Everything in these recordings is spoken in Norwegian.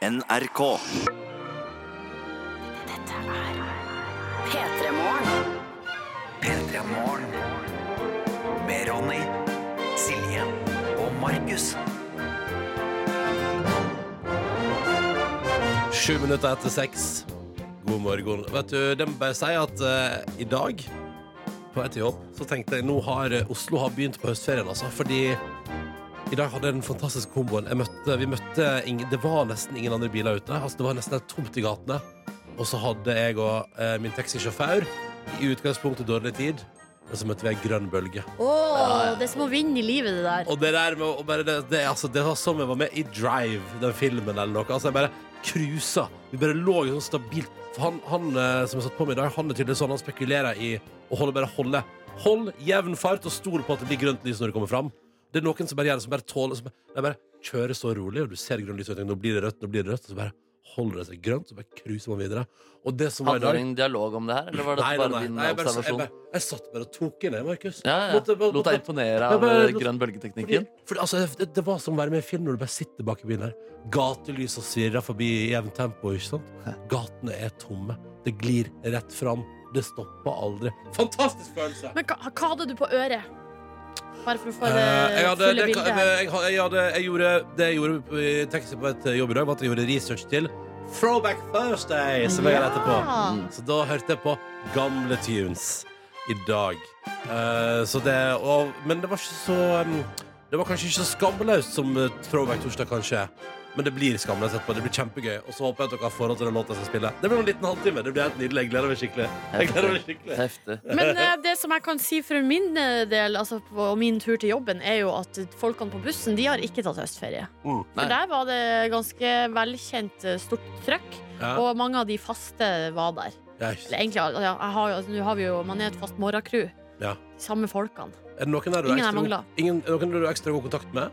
NRK. P3 Morgen. P3 Morgen. Med Ronny, Silje og Markus. Sju minutter etter seks. God morgen. Vet du, det må bare si at eh, i dag, på vei til jobb, så tenkte jeg nå har eh, Oslo har begynt på høstferien, altså. Fordi i dag hadde jeg den fantastiske komboen. Møtte, vi møtte ingen, Det var nesten ingen andre biler ute. Altså, det var nesten helt tomt i gatene. Og så hadde jeg og eh, min taxisjåfør i utgangspunktet dårlig tid. Og så møtte vi ei grønn bølge. Åh, det er som å vinne i livet, det der. Og det der med å bare det, det, altså, det var som jeg var med i Drive, den filmen eller noe. Altså, jeg bare cruisa. Vi bare lå sånn stabilt. For han, han eh, som jeg satt på med i dag, han er tydelig sånn, han spekulerer i å holde bare holde. Hold jevn fart og stol på at det blir grønt lys når du kommer fram. Det er noen som bare gjør det, som bare tåler som bare, De bare kjører så rolig, og du ser grønt lys, og tenker, nå blir det rødt, nå blir det rødt, og så bare holder det seg grønt, så bare cruiser man videre. Og det som var i Hadde du en dialog om det her, eller var det Nei, nei, bare nei, din nei jeg, bare, jeg, observasjon? bare, jeg satt bare og tok inn, det, Markus. Ja, ja. Måtte- måtte- Lot deg imponere av eh, grønn bølgeteknikken? Fordi, fordi, altså, det, det var som å være med i film når du bare sitter bak i bilen her. Gatelysa svirrer forbi i jevnt tempo. ikke sant? Gatene er tomme. Det glir rett fram. Det stopper aldri. Fantastisk følelse! Men hva, hva hadde du på øret? Bare for å få det Eh, jeg, hadde, fulle det, bildet her. jeg, jeg, hadde, jeg gjorde det jeg gjorde i taxi på et jobb i dag, var at jeg gjorde research til Throwback Thursday, som jeg har etterpå. Ja. Så da hørte jeg på gamle tunes i dag. Eh, så det, og, men det var ikke så um, Det var kanskje ikke så skamløst som uh, Throwback Torsdag kanskje. Men det blir skamløst etterpå. Det blir kjempegøy. Og så håper jeg at dere har forhold til den låta jeg skal spille. Det blir en liten halvtime. Det blir helt nydelig. Jeg gleder meg skikkelig. Gleder meg skikkelig. Heftig. Men eh, det som jeg kan si for min eh, del, altså på min tur til jobben, er jo at folkene på bussen de har ikke tatt høstferie. Mm. For der var det ganske velkjent eh, stort trøkk, Ja. og mange av de faste var der. Ja, Eller egentlig, ja, jeg har altså, nå har vi jo, man er et fast morgencrew. Ja. Samme folkene. Er det noen der du har Ingen ekstra, ingen, er noen du har ekstra god kontakt med?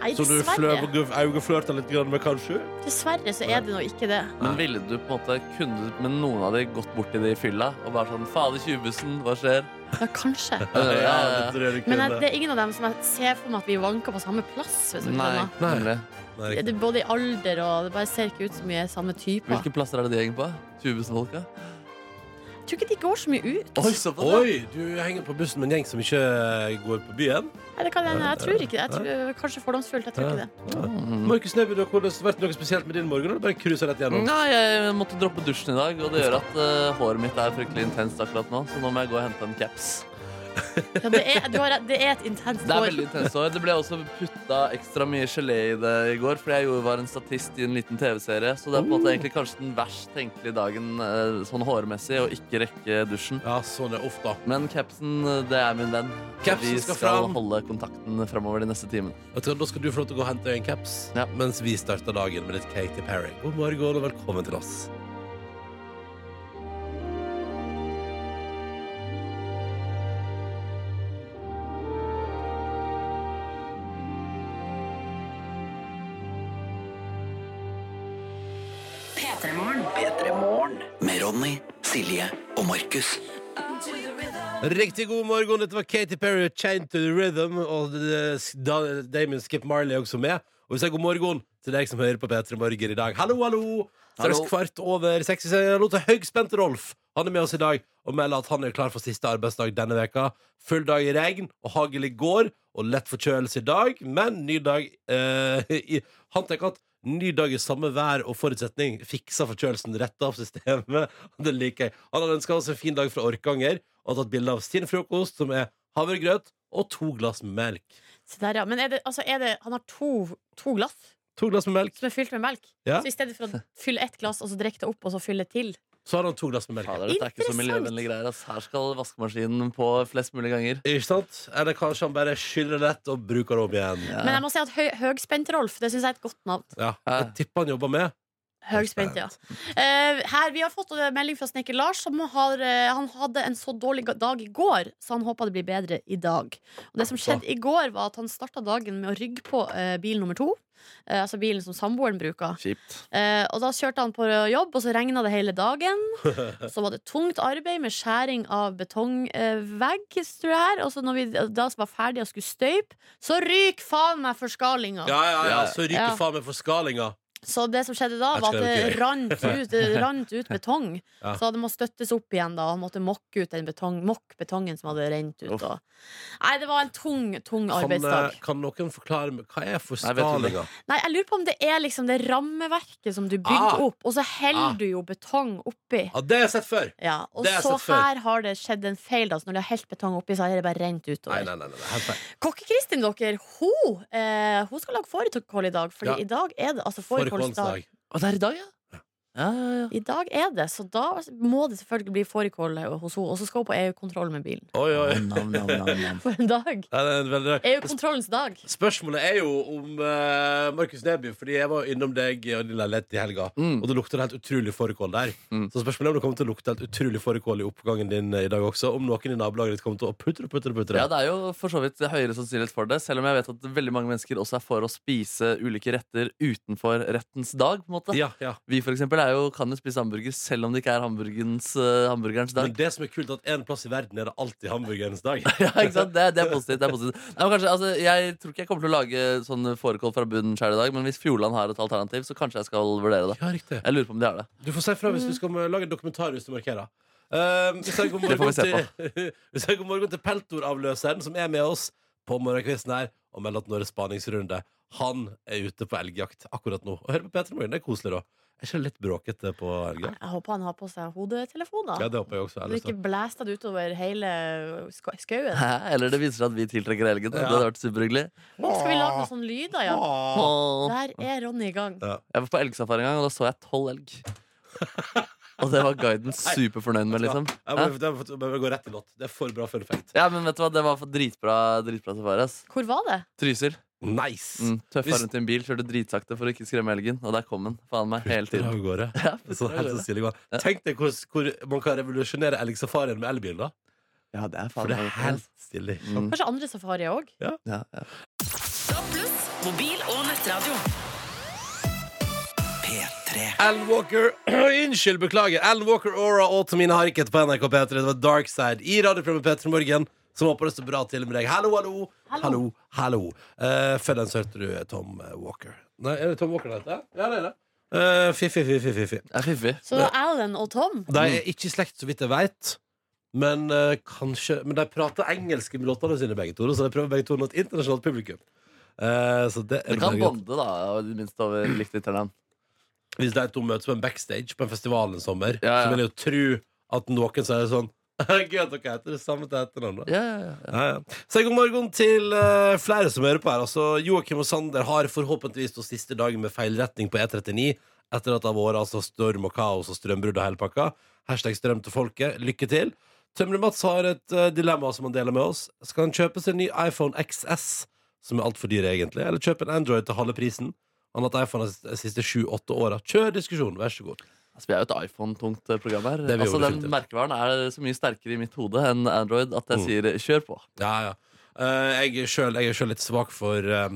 Nei, Så du dessverre. øyeflørter litt grann med, kanskje? Dessverre så er det nå ikke det. Men ville du på en måte Kunne du med noen av de gått bort til de i fylla og bare sånn Fader, 20-bussen, hva skjer? Ja, kanskje. Ja, det tror jeg du Men jeg, kunne. det er ingen av dem som jeg ser for meg at vi vanker på samme plass. Hvis du Nei, skjønner. Nemlig. Nei, Det er både i alder og det bare ser ikke ut som vi er samme typer. Hvilke plasser er det de henger på? 20-bussen-folka? Jeg tror ikke de går så mye ut. Oi, så. Oi, du henger på bussen med en gjeng som ikke går på byen? Nei, det kan hende. Jeg tror ikke det. Jeg tror, kanskje fordomsfullt. Jeg tror ikke det. Mm. Markus Neby, du har vært noe spesielt med din morgen? Eller bare cruisa rett gjennom? Nei, jeg måtte droppe dusjen i dag, og det gjør at uh, håret mitt er fryktelig intenst akkurat nå. Så nå må jeg gå og hente en caps. Ja, det, er, har, det er et intenst Det er veldig intenst år. Det ble også putta ekstra mye gelé i det i går, fordi jeg jo var en statist i en liten TV-serie. Så det er på en måte egentlig kanskje den verst tenkelige dagen eh, sånn hårmessig, å ikke rekke dusjen. Ja, sånn er ofte. Men capsen, eh, det er min venn. Capsen Vi skal skal holde kontakten framover de neste timene. Da skal du få lov til å gå og hente en caps Ja. mens vi starter dagen med litt Katy Perry. God morgen og velkommen til oss. Med Ronny, Silje og Markus. Riktig god morgen. Dette var Katy Perry, 'Chain to the Rhythm'. Og Damon Skip Marley er også med. Og vi sier god morgen til deg som hører på P3 Morgen i dag. Hallo, hallo! Straks kvart over seks. Vi sier hallo til høgspente Rolf. Han er med oss i dag og melder at han er klar for siste arbeidsdag denne veka. Full dag i regn og hagl i går, og lett forkjølelse i dag, men ny dag eh, i, Han tenker at ny dag i samme vær og forutsetning Fiksa forkjølelsen, retta opp systemet. Det liker jeg. Han hadde ønska oss en fin dag fra Orkanger og tatt bilde av sin frokost, som er havregrøt og to glass med melk. Se der, ja. Men er det, altså, er det, han har to, to glass To glass med melk. som er fylt med melk. Ja. Så i stedet for å fylle ett glass og så drikke det opp og så fylle til Så har han to glass med melk. Fader, dette er ikke så miljøvennlige greier. ass. Her skal vaskemaskinen på flest mulig ganger. Ikke sant? Eller kanskje han bare skyller rett og bruker det om igjen. Ja. Men jeg må si at høy, Høgspent-Rolf, det syns jeg er et godt navn. Ja, Jeg tipper han jobber med. Høgspent, ja. Eh, her, vi har fått en melding fra snekker Lars, som har, eh, han hadde en så dårlig ga- dag i går, så han håper det blir bedre i dag. Og det som skjedde i går, var at han starta dagen med å rygge på eh, bil nummer to. Eh, altså bilen som samboeren bruker. Kjipt. Eh, og da kjørte han på jobb, og så regna det hele dagen. Så var det tungt arbeid med skjæring av betongvegg, tror jeg her. Og så når vi da var ferdige og skulle støype, så ryker faen meg forskalinga. Ja, ja, ja. Ja. Så ryker Ja. faen meg forskalinga. Så det som skjedde da, var at det rant ut, rant ut betong. Ja. Så det må støttes opp igjen, da. Han måtte mokke ut den betong, mokk betongen som hadde rent ut. Og... Nei, det var en tung, tung Kan, eh, arbeidsdag. kan noen forklare meg hva er forstalinga? Nei, jeg lurer på om det er liksom det rammeverket som du bygger Ah. opp, og så heller Ah. du jo betong oppi. Ja, det har jeg sett før! Ja, og så før. her har det skjedd en feil. Da. Så når de har helt betong oppi, så har det bare rent utover. nei, nei, nei, helt feil. Kokke-Kristin, dere, hun, eh, hun skal lage fårikål i dag. Fordi Ja. i dag er det altså Fårikålsdag. Og det er i dag, ja? Ja, ja, ja. I dag er det, så da må det selvfølgelig bli fårikål hos henne. Og så skal hun på EU-kontroll med bilen. Oi, oi. Nam, nam, nam, nam. For en dag! EU-kontrollens dag. Spørsmålet er jo om uh, Markus Neby, fordi jeg var innom deg og din leilighet i helga, Mm. og det lukter helt utrolig fårikål der. Mm. Så spørsmålet er om det kommer til å lukte helt utrolig fårikål i oppgangen din eh, i dag også. Om noen i nabolaget ditt kommer til å putre, putre, putre. Ja, det er jo for så vidt høyere sannsynlighet for det, selv om jeg vet at veldig mange mennesker også er for å spise ulike retter utenfor rettens dag. på en måte ja, ja. Vi for eksempel er jo, kan jo spise hamburger selv om det ikke er hamburgerens, dag. Men det som er kult, at en plass i verden er det alltid hamburgerens dag. ja, ikke sant? Det, det er positivt. Det er positivt. Nei, kanskje, altså, jeg tror ikke jeg kommer til å lage sånn fårikål fra bunnen sjøl i dag, men hvis Fjordland har et alternativ, så kanskje jeg skal vurdere det. Ja, riktig. Jeg lurer på om de har det. Du får si fra hvis du skal lage en dokumentar hvis du markerer. Uh, vi sier god Det får morgen vi se til, god morgen til Peltoravløseren, som er med oss på morgenkvisten her, og melder at nå er det spaningsrunde. Han er ute på elgjakt akkurat nå. Og hør på Petra Morgen, det er koselig, da. Er ikke det litt bråkete på elgjakt? Jeg håper han har på seg hodetelefoner. Ja, det håper jeg også. Til. ikke blæster det utover hele sk- skauen. Hæ? Eller det viser seg at vi tiltrekker elgen. Det hadde vært superhyggelig. Skal vi lage noen sånne lyder, ja. Åh. Der er Ronny i gang. Jeg var på elgsafari en gang, og da så jeg tolv elg. Og det var guiden superfornøyd med, liksom. Jeg må, jeg må, jeg må gå rett i låt. Det er for bra fun fact. Ja, men vet du hva, det var dritbra, dritbra safari. Hvor var det? Trysil. Nice! Mm, Tøffa Hvis- rundt i en bil, kjørte dritsakte for å ikke skremme elgen. Og der kom den. Faen meg hele av tiden. gårde. Ja, Sånn helt så stilig. Tenk deg hvor, hvor man kan revolusjonere elgsafarien med elbil, da. ja, det er For det er meg helt stilig. mm. Kanskje andre safarier òg? ja, ja. Mobil og nettradio. P3. Alan Walker Unnskyld, beklager. Alan Walker, Aura og Tamina Harket på NRK P3. Det var Darkside i radioprogrammet P3 Morgen. Som håper det står bra til med deg. Hallo, hallo. Hallo, hallo. Uh, før den så hørte du Tom Walker. Nei, er det Tom Walker det heter? Ja, det er det. Uh, Fiffi, fiffi, fiffi. Det er. Så Alan og Tom De er ikke i slekt, så vidt jeg veit. Men uh, kanskje Men de prater engelsk med låtene sine, begge to. Så de prøver begge to å nå et internasjonalt publikum. Uh, så det er Det kan bonde, da. og det minste over likt lytternavn. Hvis de to møtes på en backstage på en festival en sommer, Ja, ja. så vil jeg jo tro at noen sier sånn Gøy at dere heter det samme til etternavn. da. Ja, ja, ja. Ja, ja. Si god morgen til eh, flere som hører på her. Altså, Joakim og Sander har forhåpentligvis stått siste dagen med feilretning på E39 etter at det har vært altså, storm og kaos og strømbrudd og hele pakka. Hashtag strøm til folket. Lykke til. Tømrer-Mats har et eh, dilemma som han deler med oss. Skal han kjøpe seg en ny iPhone XS, som er altfor dyr egentlig, eller kjøpe en Android til halve prisen? Han har hatt iPhone de siste sju-åtte åra. Kjør diskusjonen, vær så god. Altså, vi er jo et iPhone-tungt eh, program her. Det vi Altså, den merkevaren er så mye sterkere i mitt hode enn Android at jeg Mm. sier kjør på. Ja, ja. Eh, jeg er sjøl litt svak for eh,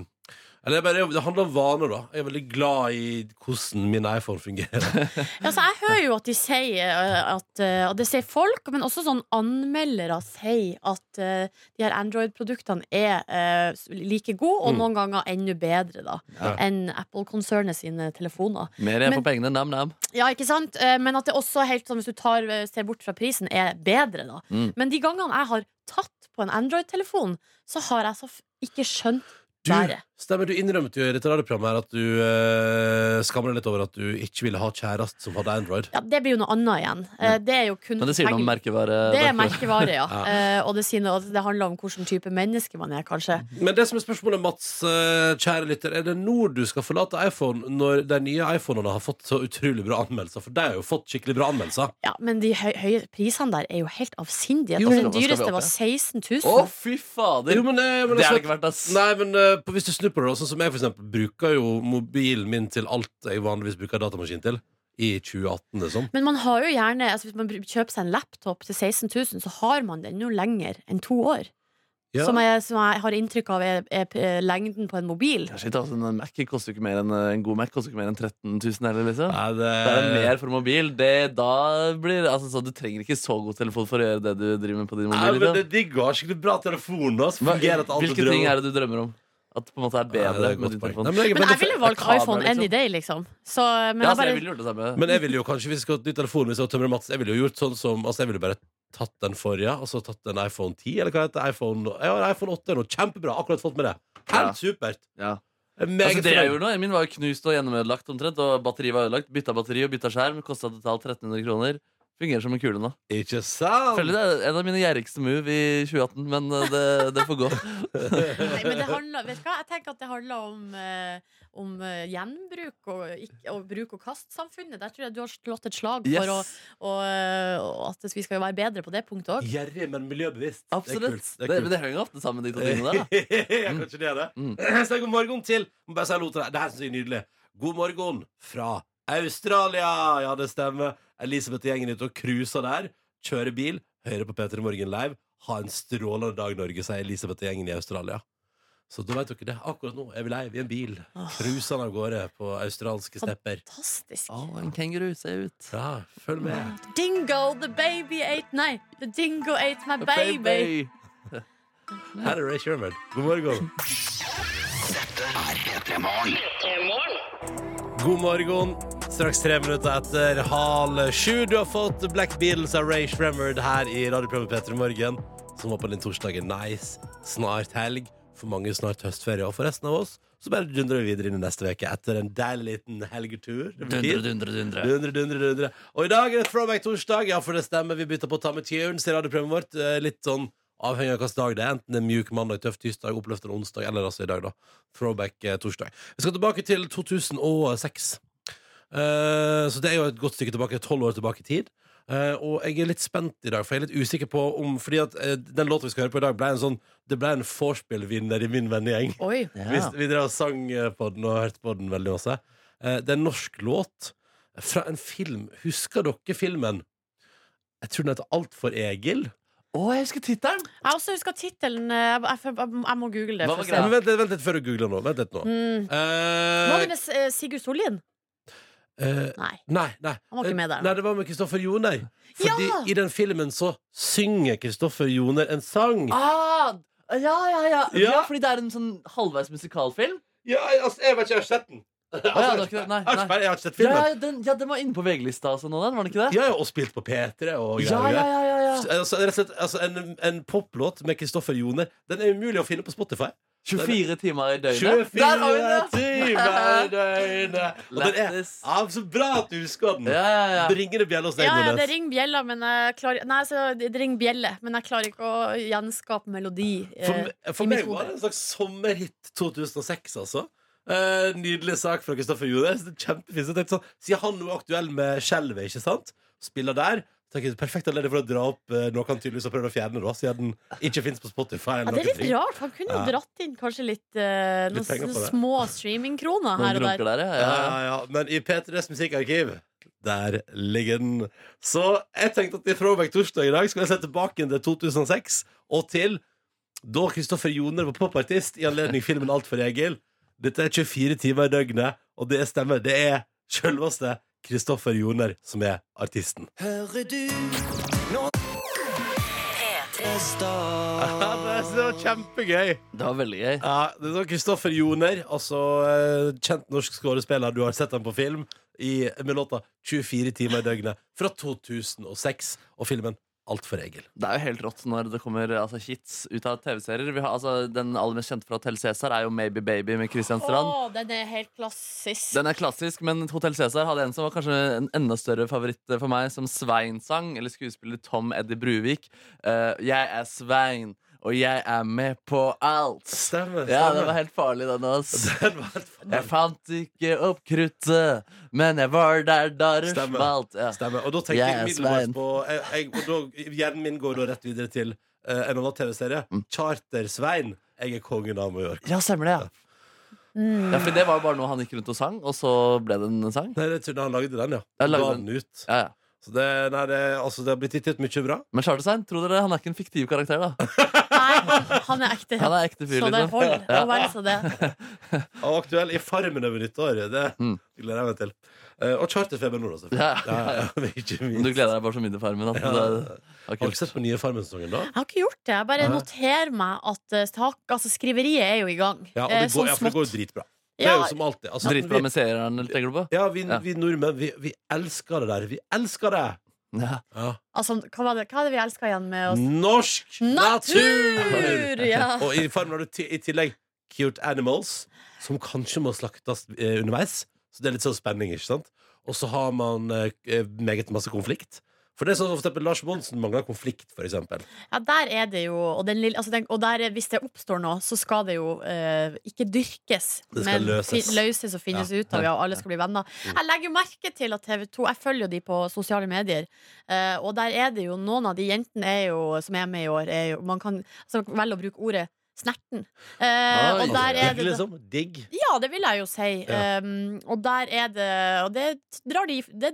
Eller er bare, det handler om vaner, da. Jeg er veldig glad i hvordan min iPhone fungerer. Altså, jeg hører jo at de sier eh, at, Og det sier folk, men også sånn anmeldere sier at eh, de her Android-produktene er eh, like gode, og Mm. noen ganger enda bedre da Ja. enn Apple-konsernet sine telefoner. Mer igjen på pengene. Nam-nam. Ja, ikke sant? Eh, Men at det også er helt sånn, hvis du tar, eh, ser bort fra prisen, er bedre, da. Mm. Men de gangene jeg har tatt på en Android-telefon, så har jeg så f ikke skjønt Du, bæret. Stemmer, du innrømmet jo i dette radioprogrammet her at du uh, skammer deg litt over at du ikke ville ha kjæreste som hadde Android. Ja, det blir jo noe annet igjen. Eh, Det er jo kun Men det sier noe om merkevare. Det er merkevare. merkevare, ja. Ja. Eh, og det, sier noe, det handler om hvilken type menneske man er, kanskje. Men det som er spørsmålet, Mats, eh, kjære lytter, er det nå du skal forlate iPhone når de nye iPhonene har fått så utrolig bra anmeldelser? For de har jo fått skikkelig bra anmeldelser. Ja, Men de høy, høye prisene der er jo helt avsindige. Jo, Altså, hva den skal vi dyreste opp, var ja? 16 000. Å, fy fader! Jo, men, eh, men det er altså- det ikke verdt, ass. Nei, men eh, på- hvis du snur på det, sånn som jeg for eksempel bruker jo mobilen min til alt jeg vanligvis bruker datamaskin til, i 2018, liksom. Men man har jo gjerne altså Hvis man kjøper seg en laptop til 16 000, så har man den jo lenger enn to år. Ja. Som, jeg, som jeg har inntrykk av er, er lengden på en mobil. Ja, shit, altså, en Mac koster ikke mer enn En god Mac koster ikke mer enn 13 000 heller, liksom. Nei, det, det... er mer for mobil. Det, da blir altså, så Du trenger ikke så god telefon for å gjøre det du driver med på din Nei, men liksom. det er digg å ha skikkelig bra telefon. Da, som Hva, fungerer til alt hvilke drømmer ting er det du drømmer om? At det på en måte er Ja, bedre det er et med godt poeng. telefon. Nei, men jeg, Men jeg ville valgt kamera, iPhone liksom. any day, liksom. Så, men Ja, jeg så jeg bare ville gjort det samme. Men jeg ville jo kanskje, hvis jeg skulle hatt nytt telefon Hvis jeg var tømrer Mats Jeg ville jo gjort sånn som Altså jeg ville bare tatt den forrige Og så tatt en iPhone 10 Eller hva heter det? iPhone Jeg har iPhone 8 nå Kjempebra Akkurat fått med det Helt Ja. supert Ja. Jeg er Altså, det jeg fornøyd. gjorde nå, Min var jo knust og gjennomødelagt omtrent. Og batteriet var ødelagt. Bytta batteri og bytta skjerm. Kosta totalt 1300 kroner. Fungerer som en kule nå. Ikke sant? Føler det er en av mine gjerrigste move i 2018, men eh, det, det får gå. Nei, men det handler, vet du hva? Jeg tenker at det handler om, eh, om eh, gjenbruk og, ikke, og bruk- og kastsamfunnet. Der tror jeg du har slått et slag for å, og, eh, og at vi skal være bedre på det punktet òg. Gjerrig, men miljøbevisst Absolutt. Det Det, er men kult det henger ofte sammen, de to tingene der. da. ja, kanskje det er det Mm. Så god morgen til Må bare si hallo til deg Det her synes jeg er nydelig God morgen fra Australia! Ja, det stemmer. Elisabeth og gjengen ute og cruiser der. Kjører bil Hører på Peter i Morgen live. Ha en strålende dag, Norge Sier Elisabeth og gjengen i Australia. Så da vet dere det. Akkurat nå er vi live i en bil Cruisende av gårde på australske stepper. Fantastisk. Å, en kenguru, ser ut. Ja, følg med. Dingo, the baby ate Nei, the dingo ate my baby. Her er Ray Sherman. God morgen. P3 Morgen. God morgen. Straks tre minutter etter halv sju. Du har fått Black Beatles av Ray Shremmerd her i radioprogrammet Petter i morgen. Som håper din torsdag er nice. Snart helg. For mange snart høstferie. Og for resten av oss så bare dundrer vi videre inn i neste uke etter en deilig liten helgetur. Dundre, dundre, dundre. Dundre, dundre, dundre. Og i dag er det Throwback torsdag. Ja, for det stemmer. Vi bytter på å ta med tunes i radioprogrammet vårt. Eh, Litt sånn avhengig av hvilken dag det er. Enten det er mjuk mandag, tøff tirsdag, oppløftende onsdag, eller altså i dag, da. Throwback eh, torsdag. Vi skal tilbake til 2006. Eh, så det er jo et godt stykke tilbake, tolv år tilbake i tid. Eh, og jeg er litt spent i dag, for jeg er litt usikker på om Fordi at eh, den låta vi skal høre på i dag, ble en sånn Det ble en vorspiel-vinner i min vennegjeng. Oi. Vi, vi drev og sang eh, på den og hørte på den veldig masse. Eh, Det er en norsk låt fra en film. Husker dere filmen? Jeg tror den heter Alt for Egil. Å, jeg husker tittelen! Jeg også husker tittelen. eh, Jeg, jeg, jeg, må google det. Hva for å se. greia? Men vent, litt- vent litt før du googler nå. Vent litt nå. Mm. Eh, Var det med eh, Sigurd Sollien? eh, Nei. nei, nei. Han var ikke med der. Nei, det var med Kristoffer Joner. Fordi Ja! i den filmen så synger Kristoffer Joner en sang. Ah, ja, ja, ja. Ja. ja, fordi det er en sånn halvveis musikalfilm. Ja, altså, jeg vet ikke, jeg har sett den. Å, ja, ikke det. Nei, Jeg har ikke, nei. jeg har ikke sett filmen. ja, den, ja, den var inne på VG-lista altså, nå, den, var den ikke det? Ja, ja, og spilt på P3 og Ja, greier. ja, ja, ja, ja. Altså, slett, altså, en, en poplåt med Kristoffer Joner Den er umulig å finne på Spotify. 24 timer i døgnet. 24 Der har vi den! timer i døgnet! Og den er ja, Så bra at du husker den! Ja, ja, ja. Det ringer det bjelle hos deg, Ja, ja, det ringer bjella, men jeg klarer Nei, så det ringer bjelle, men jeg klarer ikke å gjenskape melodi. eh, For, for meg var det en slags sommerhit 2006, altså. Eh, nydelig sak fra Kristoffer er Kjempefint. Så jeg sånn, Siden han nå er aktuell med Skjelvet, ikke sant? Spiller der. tenker Perfekt anledning for å dra opp uh, noe han tydeligvis har prøvd å fjerne, da, siden den ikke fins på Spotify. Ja, det er litt ting. rart. Han kunne jo Ja. dratt inn kanskje litt, uh, Litt noen små streamingkroner her og der. der, ja. Ja. Men i P3s musikkarkiv der ligger den. Så jeg tenkte at i Throwback torsdag i dag skal jeg se tilbake til 2006 og til da Kristoffer Joner var popartist i anledning filmen Alt for Egil. Dette er 24 timer i døgnet, og det stemmer. Det er selveste Kristoffer Joner som er artisten. Hører du nå? det var kjempegøy. Det var veldig gøy. Ja, det var Kristoffer Joner, altså eh, kjent norsk skuespiller. Du har sett ham på film i, med låta 24 timer i døgnet fra 2006, og filmen Alt for Egil. Det er jo helt rått når det kommer altså, hits ut av TV-serier. Altså, den aller mest kjente fra Hotell Cæsar er jo Maybe Baby med Christian Strand. Oh, den er helt klassisk. Den er klassisk, men Hotell Cæsar hadde en som var kanskje en enda større favoritt for meg, som Svein sang, eller skuespiller Tom Eddie Bruvik. Uh, jeg er Svein, og jeg er med på alt. Stemmer. Ja, det var helt farlig, den også. Den var helt Jeg fant ikke opp kruttet, men jeg var der da det smalt. Ja. Stemmer. Og da tenker Jeg jeg umiddelbart på jeg, jeg, og da, Hjernen min går da rett videre til uh, en annen TV-serie. Mm. Charter-Svein. Jeg er kongen av Mallorca. ja, stemmer det, ja. Mm. ja. For det var jo bare noe han gikk rundt og sang, og så ble det en sang. Nei, jeg tror han lagde den, ja. Han lagde den ut. Ja, ja. Så det, nei, det, altså, det har blitt gitt ut mye bra. Men Charterstein, tror dere, han er ikke en fiktiv karakter, da. Nei, han, er ekte. Han er ekte fyr, Så det liksom. holder. Ja. å være så det. Og aktuell i Farmen over nyttår. Det Mm. gleder jeg meg til. Uh, og Charterfeber nå, da. selvfølgelig. Ja. Ja, ja, ikke minst. Du gleder deg bare så mye til Farmen. At Ja. det er, Har du ikke sett på nye Farmen-sesongen, da? Jeg har ikke gjort det. Jeg bare noterer meg at uh, altså, skriveriet er jo i gang. Ja, og Eh, det går, ja, for det går jo dritbra. Det er jo som alltid. Altså, Dritbra med seerne, tenker du på? ja, vi, Ja. vi nordmenn, vi, vi elsker det der. Vi elsker det! Ja. Ja. altså, hva, var det, hva er det vi elska igjen med oss? Norsk natur! Natur! Ja. Og i Farmen har du ti- i tillegg cute animals, som kanskje må slaktes eh, underveis. Så det er litt sånn spenning, ikke sant? Og så har man eh, eh, meget masse konflikt. For det er sånn som for eksempel Lars Monsen mangler konflikt, for eksempel. Ja, der er det jo Og, den lille, altså den, og der, hvis det oppstår noe, så skal det jo eh, ikke dyrkes, Det skal men løses. fi- løses og finnes ut av, ja, og alle skal bli venner. Jeg legger jo merke til at TV 2 Jeg følger jo de på sosiale medier, eh, og der er det jo noen av de jentene er jo, som er med i år, er jo, man kan altså, velge å bruke ordet snerten. Eh, Oi. og der er det liksom. Digg. Ja, det vil jeg jo si. Ja. Um, og der er det Og det drar de Det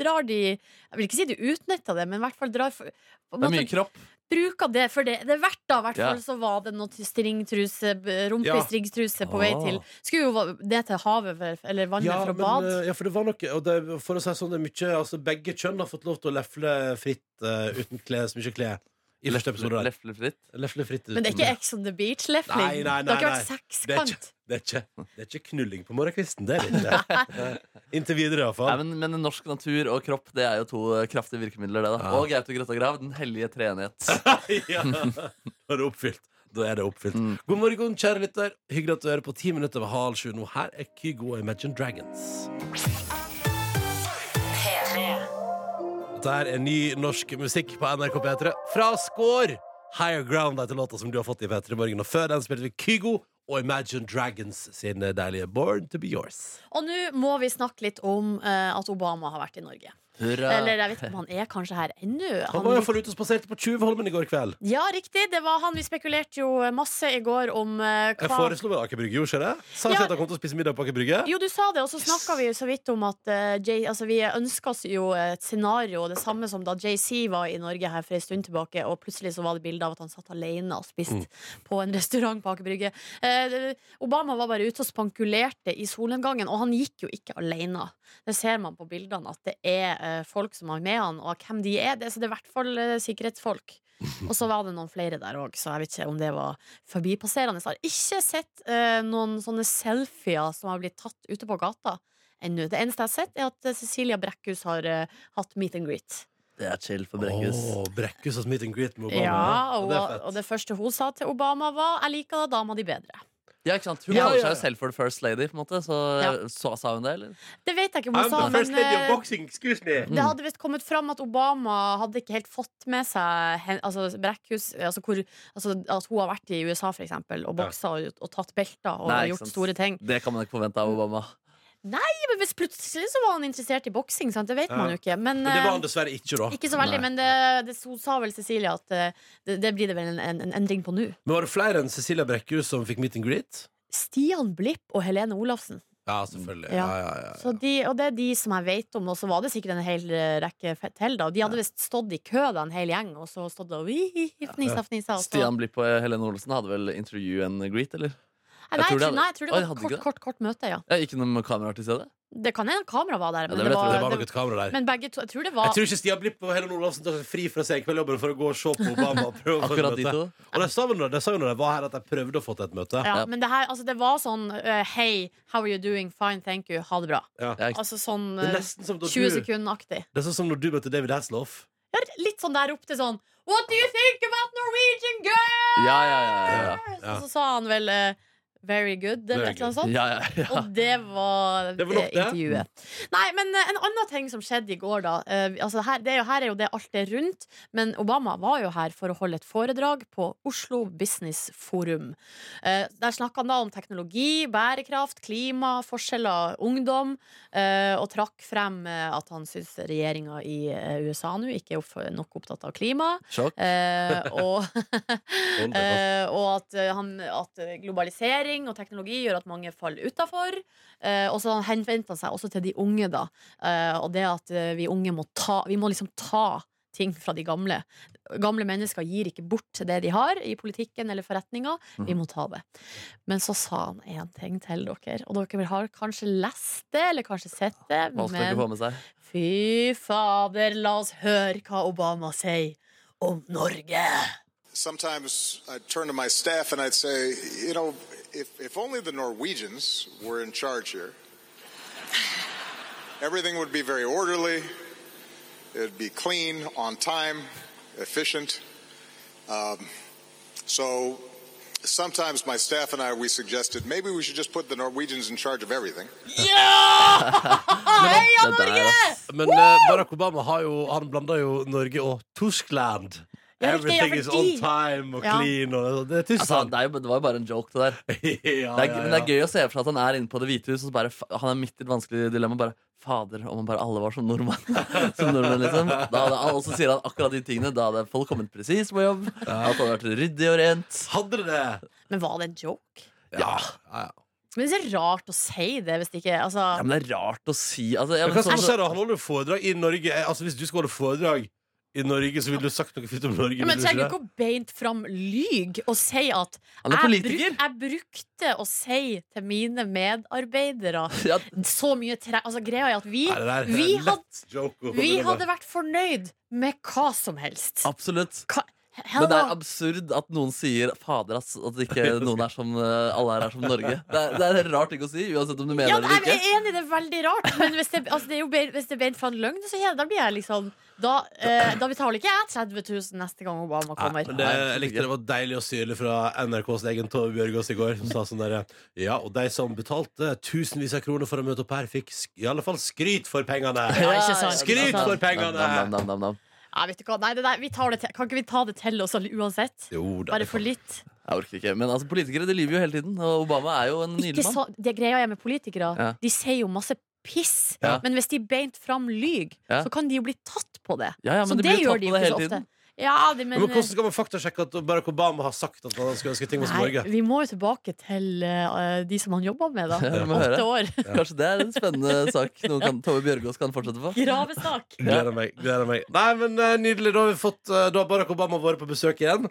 drar de Jeg vil ikke si de utnytter det, men i hvert fall drar for, Det er mye kropp. bruker det for det. Det er verdt da, i hvert Ja. fall så var det noe stringtruse, b- rumpe Ja. på vei Ah. til Skulle jo det til havet eller vannet Ja, å men, bade. eh, ja, for det var noe og det, For å si sånn, det er mye altså, Begge kjønn har fått lov til å lefle fritt uh, uten klær, så mye klær. I første episode der. Leflefritt. Lefle fritt Men det er ikke Ex on the Beach-lefling. Nei, nei, Det har ikke vært Det er ikke, sekskant. det, er ikke, det er ikke knulling på morgenkvisten. Det er det ikke. Inntil videre, iallfall. men, men norsk natur og kropp Det er jo to kraftige virkemidler. det da Ja. Og Gaute Grøtta Grav, den hellige treenighet. ja, da er det oppfylt. Da er det oppfylt. Mm. God morgen, kjære lytter. Hyggelig at du hører på ti minutter over halv sju nå. Her er Kygo og Imagine Dragons. Dette er ny norsk musikk på NRK P3 fra Skår. Higher Ground heter låta som du har fått i P3 Morgen. Og før den spilte vi Kygo og Imagine Dragons sin deilige Born to be yours. Og nå må vi snakke litt om uh, at Obama har vært i Norge. Hurra. Eller jeg vet ikke om han er kanskje her ennå. Han var iallfall ute og spaserte på Tjuvholmen i går kveld. Ja, riktig. Det var han. Vi spekulerte jo masse i går om Jeg hva foreslo vel Aker Brygge, gjorde ikke det? Sa ikke Ja. at han kom til å spise middag på Aker Brygge? Jo, du sa det, og så snakka vi jo så vidt om at uh, Jay, altså, vi ønska oss jo et scenario, det samme som da JC var i Norge her for en stund tilbake, og plutselig så var det bilde av at han satt alene og spiste Mm. på en restaurant på Aker Brygge. Uh, Obama var bare ute og spankulerte i solnedgangen, og han gikk jo ikke alene. Det ser man på bildene, at det er folk som har med han, og hvem de er. Det, så det er i hvert fall eh, sikkerhetsfolk. Og så var det noen flere der òg, så jeg vet ikke om det var forbipasserende. Jeg har ikke sett eh, noen sånne selfier som har blitt tatt ute på gata ennå. Det eneste jeg har sett, er at eh, Cecilia Brekkhus har eh, hatt meet and greet. Det er chill for Brekkhus. Oh, Brekkhus meet and greet med Obama. Ja, og, det og det første hun sa til Obama, var 'Jeg liker dama di bedre'. Ja, ikke sant? Hun Ja, kaller ja, seg jo selv for the first lady, på en måte. Så, Ja. så sa hun det, eller? Det vet jeg ikke om hun I'm sa, the first men lady of eh, boxing, me. det hadde visst kommet fram at Obama hadde ikke helt fått med seg altså Brekkhus altså hvor, altså At hun har vært i USA, for eksempel, og Ja. boksa og, og tatt belter og Nei, gjort sant. store ting. Det kan man ikke forvente av Obama. Men hvis plutselig så var han interessert i boksing, sant? det vet Ja. man jo ikke. Men, Men det var eh, han dessverre ikke, da. Ikke så veldig, Nei. men det, det, hun sa vel Cecilie at eh, det, det blir det vel en, en, en endring på nå. Men var det flere enn Cecilia Brekkhus som fikk meet and greet? Stian Blipp og Helene Olafsen. Ja, selvfølgelig. Ja. Ja, ja, ja, Så de, og det er de som jeg vet om, og så var det sikkert en hel eh, rekke til. da De hadde visst stått i kø, da, en hel gjeng, og så stått og fnisa, fnisa. og Stian Blipp og Helene Olsen hadde vel intervju and greet, eller? Nei, jeg tror det nei, jeg tror det Oi, var hadde et ikke kort, kort, kort møte, ja. Ja, ikke noe kameraer til stede? Det kan hende kamera var der, men, det det var, Det var nok et kamera der. men begge to Jeg tror det var Jeg tror ikke Stian Blipp og Helen Olafsen tar seg fri fra senkveldjobben for å gå og se på Obama. Og prøve å få et Akkurat de møte. to. Og det sa vel når, det sa jo når jeg var her, at jeg prøvde å få til et møte. ja, Ja. Men det her, altså, det var sånn eh, Hei, how are you doing? Fine, thank you. Ha det bra. Ja, Altså sånn Det er eh, nesten som da 20 du, sekunder-aktig. det er sånn som når du møtte David Hasselhoff. Ja, litt sånn der opp til sånn What do you think about Norwegian girl? ja, ja, ja, ja, Ja. Ja. så sa han vel eh, Very good, eller et eller annet sånt. ja, ja, ja. Og det var, Det var nok det. intervjuet. Nei, men eh, en annen ting som skjedde i går, da. Uh, altså her, det er jo, her er jo det alt er rundt, men Obama var jo her for å holde et foredrag på Oslo Business Forum. Uh, der snakka han da om teknologi, bærekraft, klima, forskjeller, ungdom, uh, og trakk frem at han syns regjeringa i USA nå ikke er nok opptatt av klima. Sjokk. Og, og at, han, at globalisering digitalisering og teknologi gjør at mange faller utafor. og så henvendte han seg også til de unge, da. Eh, og det at eh, vi unge må ta Vi må liksom ta ting fra de gamle. Gamle mennesker gir ikke bort det de har i politikken eller forretninga. Vi må ta det. Men så sa han én ting til dere, og dere har kanskje lest det, eller kanskje sett det. Men fy fader, la oss høre hva Obama sier om Norge. Sometimes I'd turn to my staff and I'd say, you know, if, if only the Norwegians were in charge here, everything would be very orderly, it'd be clean, on time, efficient. Um, so sometimes my staff and I, we suggested maybe we should just put the Norwegians in charge of everything. Heia Det der, Norge! ass. Men eh, Barack Obama har jo, han blanda jo Norge og Tyskland. Ja, riktig, Everything is on time og Ja. clean. Og det er Altså, det, er jo, det var jo bare en joke, det der. ja, Det er, ja, Men det er gøy å se for seg at han er inne på Det hvite hus, og så bare, fa- han er midt i et vanskelig dilemma. Bare, Fader, om bare alle var som nordmenn. som nordmenn liksom da hadde, Og så sier han akkurat de tingene. Da hadde folk kommet presis på jobb. Alt hadde vært ryddig og rent. Hadde det det? Men var det en joke? Ja. ja, ja. Men det er så rart å si det hvis det ikke altså, Ja, men det er rart å si altså, ja, Men men hva sånn, skje da? Han holder jo foredrag i Norge. Eh, Altså Hvis du skal holde foredrag i Norge, så ville du sagt noe fint om Norge. ja, Men trenger ikke å beint fram lyg og si at jeg, bruk, jeg brukte å si til mine medarbeidere ja, så mye tre... Altså, greia er at vi. Nei, er vi, lett had, joke å vi hadde vært fornøyd med hva som helst. Absolutt. Hva, Men det er absurd at noen sier 'fader, ass', at ikke noen er som eh, alle her er som Norge. Det er, det er en rar ting å si, uansett om du mener Ja, det jeg er enig, det er veldig rart. Men hvis det, altså, det er jo hvis det er beint fra en løgn, så da blir jeg liksom Da, eh, da betaler ikke jeg 30 000 neste gang Obama kommer. men det, jeg likte det var deilig og syrlig fra NRKs egen Tove Bjørgaas i går. Som sa sånn der, Ja, og de som betalte tusenvis av kroner for å møte opp her, fikk sk i alle fall skryt for pengene. Ja, Skryt for pengene! Nam, nam, nam, nam, nam. Ja, vet du hva? Nei, det der, vi tar det til. Kan ikke vi ta det til oss alle uansett? Jo da. Bare for litt. Jeg orker ikke. Men altså, politikere de lyver jo hele tiden, og Obama er jo en nydelig mann. det greia er med politikere. Ja. De sier jo masse piss. Ja. Men hvis de beint fram lyg, Ja. så kan de jo bli tatt på det. Ja, ja, så de det jo gjør de jo ikke så ofte. tiden. Ja, det, men, Men, hvordan skal man faktasjekke at Barack Obama har sagt at han skulle ønske ting hos Norge? vi må jo tilbake til uh, de som han jobba med, da. Ja. Åtte år. Kanskje det er en spennende sak noen kan, Tove Bjørgaas kan fortsette på. Gravesak. Gleder meg. gleder meg Nei, men uh, Nydelig. Da har vi fått uh, Da har Barack Obama vært på besøk igjen.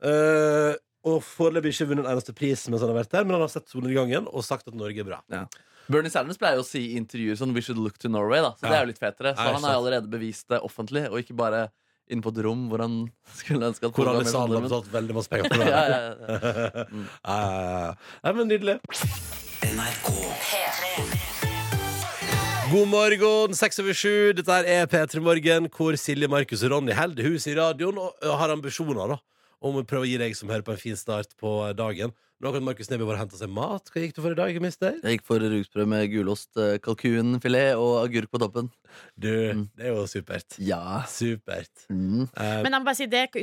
Eh, og foreløpig ikke vunnet en eneste pris mens han har vært der, men han har sett solnedgangen og sagt at Norge er bra. Bernie Sanders pleier jo å si i intervjuer sånn We should look to Norway. da Så det er jo litt fetere. Så Ja, han har allerede bevist det offentlig, og ikke bare inne på et rom hvor han skulle ønske at Hvor alle i salen har betalt veldig masse penger for det. ja, ja, ja. Mm. ja, ja. Nei, men Nydelig. NRK God morgen, seks over sju. Dette er P3 Morgen, hvor Silje, Markus og Ronny holder hus i radioen og har ambisjoner da om å prøve å gi deg som hører på, en fin start på dagen. Akkurat Markus Neby bare og henta seg mat. Hva gikk du for i dag, mister? Jeg gikk for rugsprø med gulost, eh, kalkunfilet og agurk på toppen. Du, Mm. det er jo supert. Ja. Supert. Mm. Uh, Men jeg må bare si det er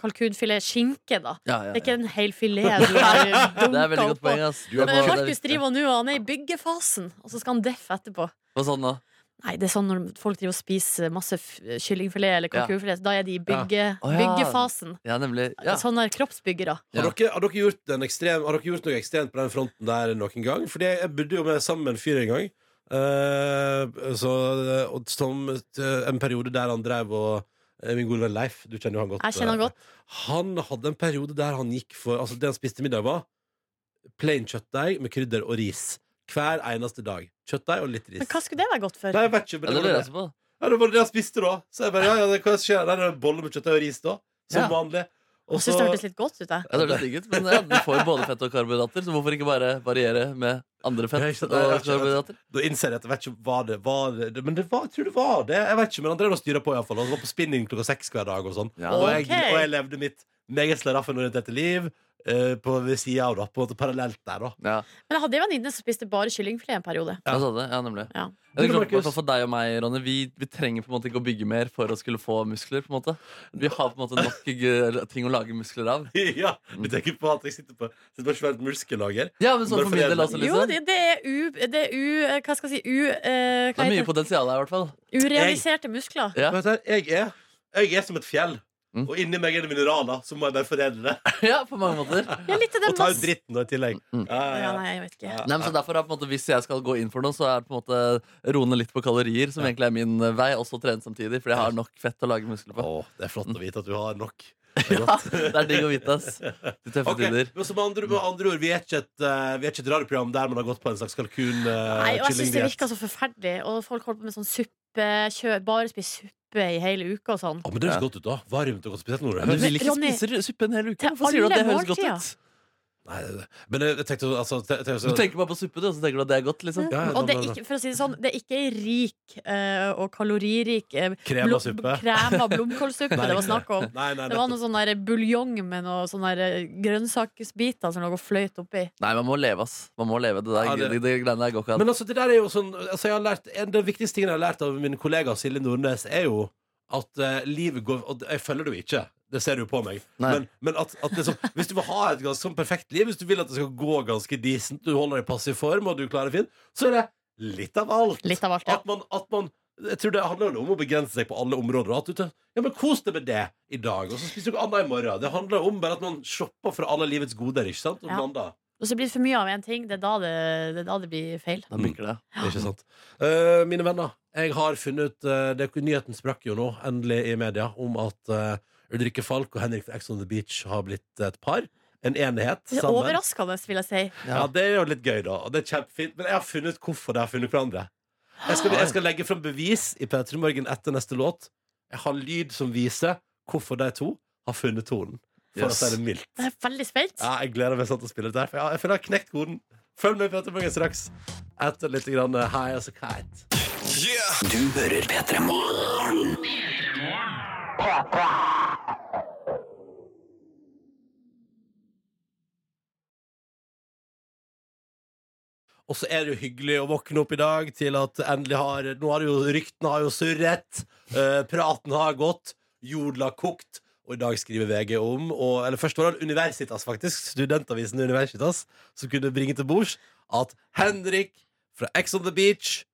kalkunfilet skinke, da. Ja, ja, Det er ikke en hel filet du har Det er veldig dunka godt oppå. poeng. ass Du Men på- det Markus driver nå og han er i byggefasen, og så skal han deffe etterpå. Hva sa sånn da? Nei, det er sånn når folk driver og spiser masse kyllingfilet eller Ja. kalkunfilet, da er de i bygge, oh, ja. byggefasen. Ja, nemlig. Ja. Sånne kroppsbyggere. Ja. har, dere, har, dere gjort en ekstrem, har dere gjort noe ekstremt på den fronten der noen gang? Fordi jeg bodde jo med sammen med en fyr en gang. uh, så, og som eh, en periode der han drev og eh, Min gode venn Leif, du kjenner jo han godt. Jeg kjenner han eh, godt. Han hadde en periode der han gikk for Altså det han spiste middag var Plain kjøttdeig med krydder og ris Hver eneste dag Kjøttdeig og litt ris Men hva skulle det være godt for? Nei, jeg vet ikke, men det, det var det. jeg. Ja, det var det han spiste da Så jeg bare, ja, ja, det, hva skjer? Det er en bolle med kjøttdeig og ris da Som Ja. vanlig Og Jeg syns det hørtes litt godt ut. Jeg. Ja, det litt digg ut, men ja, du får både fett og karbohydrater, så hvorfor ikke bare variere med andre fett ikke og Nei, ikke. karbohydrater? Da innser jeg at jeg vet ikke hva det var det, Men det var, jeg tror det var det Jeg vet ikke, men og styret på i hvert fall Han var på spinning klokka seks hver dag og sånn Ja. og, jeg, og jeg levde mitt meget slaraffenorienterte liv eh, På ved siden av da På en måte parallelt der da Ja, Men jeg hadde en venninne som spiste bare kyllingfilet en periode. ja. sa det. Ja, nemlig. Ja. Jeg tror, i hvert fall for deg og meg, Ronny, vi, vi trenger på en måte ikke å bygge mer for å skulle få muskler. på en måte Vi har på en måte nok g- ting å lage muskler av. Ja, du tenker på at jeg sitter på Sitter på et svært muskellager Ja, men sånn for min del også, Jo, liksom. det, det er u... Det er u hva skal jeg si? U, eh, Det hva er mye heter det? potensial her, i hvert fall. Urealiserte muskler. Ja. Vet du, jeg er, jeg er som et fjell Mm. Og inni meg er det mineraler, så må jeg bare foredle det. Ja, på mange måter. Ja, litt Og ta ut dritten da, i tillegg. Mm. Ja, ja, Ja, ja. nei, jeg vet ikke. Ja. Nei, men så derfor er på en måte Hvis jeg skal gå inn for noe, så er det på en måte roe ned litt på kalorier, som egentlig er min eh, vei, og så trene samtidig. Fordi jeg har nok fett å lage muskler på. Å, det er flott å vite at du har nok. Ja, det er digg å vite, ass. De tøffe okay. tider. men som andre, med andre ord, vi er, ikke et, uh, vi er ikke et radioprogram der man har gått på en slags kalkun uh, Nei, og jeg syns det virka så forferdelig. Og folk holdt på med sånn suppe, kjø, bare spise suppe i hele uka og sånn. Å, men det høres godt ut, da. Varmt og godt. Spesielt når det Men er du vil ikke Ronny, spise suppe en hel uke? til Hvorfor sier du at det alle høres godt måltider. ut? Nei, men jeg jeg tenkte altså te- te- Du tenker bare på suppe, du, og så tenker du at det er godt, liksom. Ja, ja, Og det er ikke, for å si det sånn, det er ikke rik eh, og kaloririk krem av suppe. Krem av blomkålsuppe Nei, det var snakk om. Nei, nei, Det var nettopp. noe sånn der buljong med noe sånne der eh, grønnsaksbiter som lå og fløyt oppi. Nei, man må leve, ass. Man må leve. Det der, Ja, det- det, det greiene der går ikke an. Men altså, det der er jo sånn altså, jeg har lært, En av de viktigste tingene jeg har lært av min kollega Silje Nordnes, er jo at eh, livet går Og jeg følger det jo ikke. Det ser du på meg. Nei. Men, men at, at liksom, hvis du vil ha et ganske sånn perfekt liv, hvis du vil at det skal gå ganske decent, du holder deg i passiv form, og du klarer det fint, så er det litt av alt. Litt av alt, ja. At man, at man jeg tror det handler om å begrense seg på alle områder. At du tar, ja, men Kos deg med det i dag, og så spiser du noe annet i morgen. Det handler om bare at man shopper fra alle livets goder. ikke sant? Og Ja. blander. Og så blir det for mye av én ting. Det er da det, det, er da det blir feil. Da bikker det. Ikke sant? Uh, mine venner, jeg har funnet uh, det, Nyheten sprakk jo nå, endelig, i media, om at eh, Ulrikke Falk og Henrik fra Ex on the Beach har blitt et par. En enighet Det er sammen. overraskende, vil jeg si. Ja, Det er jo litt gøy, da. Og det er kjempefint. Men jeg har funnet hvorfor de har funnet hverandre. Jeg skal, jeg skal legge fram bevis i P3 Morgen etter neste låt. Jeg har lyd som viser hvorfor de to har funnet tonen. For Yes. å si det mildt. Jeg er veldig spent. Ja, jeg gleder meg sånn til å spille dette her. For jeg, jeg føler jeg har knekt koden. Følg med i P3 Morgen straks. Etter litt grann eh, High as a Kite. Du hører P3 Morgen. Og så er det jo hyggelig å våkne opp i dag til at endelig har Nå har jo ryktene har jo surret. eh, praten har gått. Jodla kokt. Og i dag skriver VG om og, Eller først var det Universitas, faktisk. Studentavisen Universitas som kunne bringe til bords at Henrik fra Ex on the Beach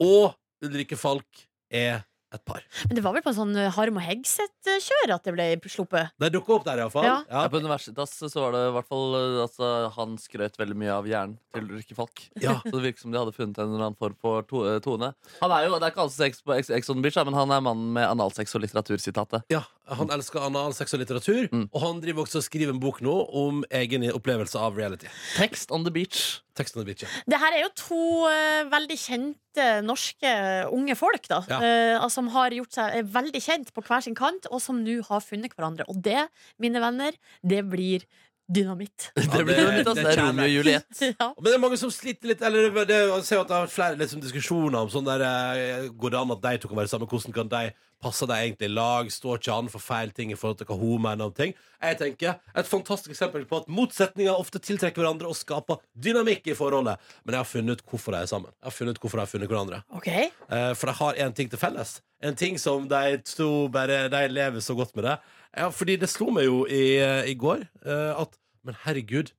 og Ulrikke Falk er et par. Men det var vel på en sånn eh, Harm og Hegseth-kjør at det ble sluppet? Det dukka opp der, iallfall. Ja. Ja. Ja, på Universitas så var det i hvert fall eh, altså, Han skrøt veldig mye av hjernen til Ulrikke Falk. Ja. Så det virker som de hadde funnet en eller annen form for to eh, tone. Han er jo, Det er ikke alle sex på Ex Ex on Beach, men han er mannen med analsex og litteratursitatet. Ja, Han elsker analsex og litteratur, Mm. og han driver også og skriver en bok nå om egen opplevelse av reality. Text on the beach. Teksten the beach, ja. Det her er jo to eh, veldig kjente norske unge folk da, Ja. eh, som har gjort seg eh, veldig kjent på hver sin kant, og som nå har funnet hverandre. Og det, mine venner, det blir dynamitt. Det det- altså, det det er Romeo og Juliet. ja. Men det er mange som sliter litt Eller det, det, jeg ser jo at det har vært flere liksom, diskusjoner om sånn der eh, Går det an at de to kan være sammen? Hvordan kan de passe de egentlig i lag? Står ikke an for feil ting i forhold til hva hun mener om ting? Jeg tenker Et fantastisk eksempel på at motsetninger ofte tiltrekker hverandre og skaper dynamikk i forholdet. Men jeg har funnet ut hvorfor de er sammen. Jeg har funnet ut hvorfor de har funnet hverandre. okay. Eh, for de har én ting til felles. En ting som de to bare De lever så godt med det. Ja, fordi det slo meg jo i, eh, i går eh, at Men herregud,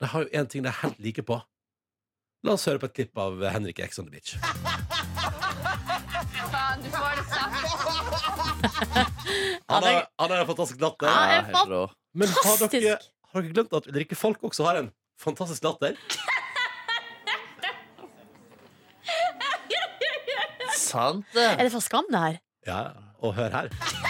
de har jo én ting de er helt like på. La oss høre på et klipp av Henrik X on the Beach. Han er, han er en fantastisk latter. Ja, Ja, jeg helt rå. Men har dere, har dere glemt at Ulrikke Falk også har en fantastisk latter? Sant, det. Er det for skam, det her? Ja, og hør her.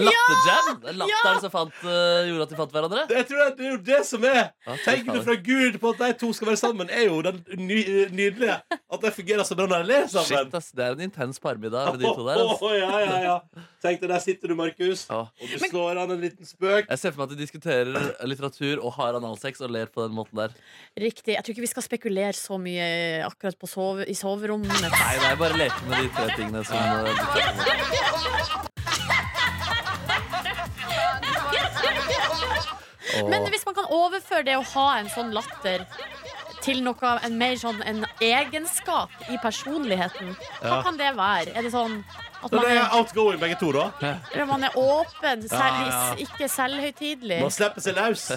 Latterjam. Er latteren som fant, eh, gjorde at de fant hverandre. Jeg tror det, det er jo det som er Ja, Tegnet fra Gud på at de to skal være sammen, er jo den ny, nydelige. At de fungerer så bra når de ler sammen. Shit, ass, Det er en intens parmiddag, de to der. ass. Åh, ja, ja, ja. Tenk deg, der sitter du, Markus, Ja. og du slår an en liten spøk. Jeg ser for meg at de diskuterer litteratur og har analsex og ler på den måten der. Riktig. Jeg tror ikke vi skal spekulere så mye akkurat på sove, i soverommet. Nei, det er bare leke med de tre tingene som eh, de prater Men hvis man kan overføre det å ha en sånn latter til noe en mer sånn en egenskap i personligheten. Hva Ja. kan det være? Er det sånn at man det er outgoing, begge to, da. eller man er åpen, selv, Ja, ja. ikke selvhøytidelig? Man slipper seg løs.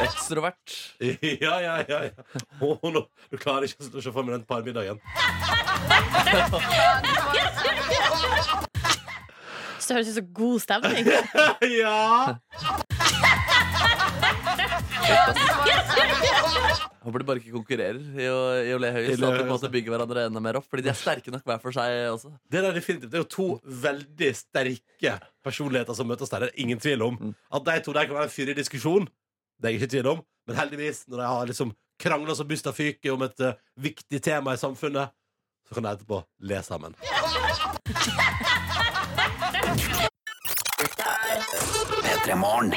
Ekstrovert. Ja, ja, ja. ja. Oh, no. Du klarer ikke å se for meg den parmiddagen. Så det høres ut som god stemning. ja! Håper de bare ikke konkurrerer i å, i å le høyest. At de på en hverandre enda mer opp Fordi de er sterke nok hver for seg også. Det er definitivt Det er jo to veldig sterke personligheter som møtes der. Det er ingen tvil om. Mm. At de to der kan være en fyr i diskusjon, det er jeg ikke tvil om. Men heldigvis, når de har liksom krangla som busta fyker om et uh, viktig tema i samfunnet, så kan de etterpå le sammen. Dette er P3morgen.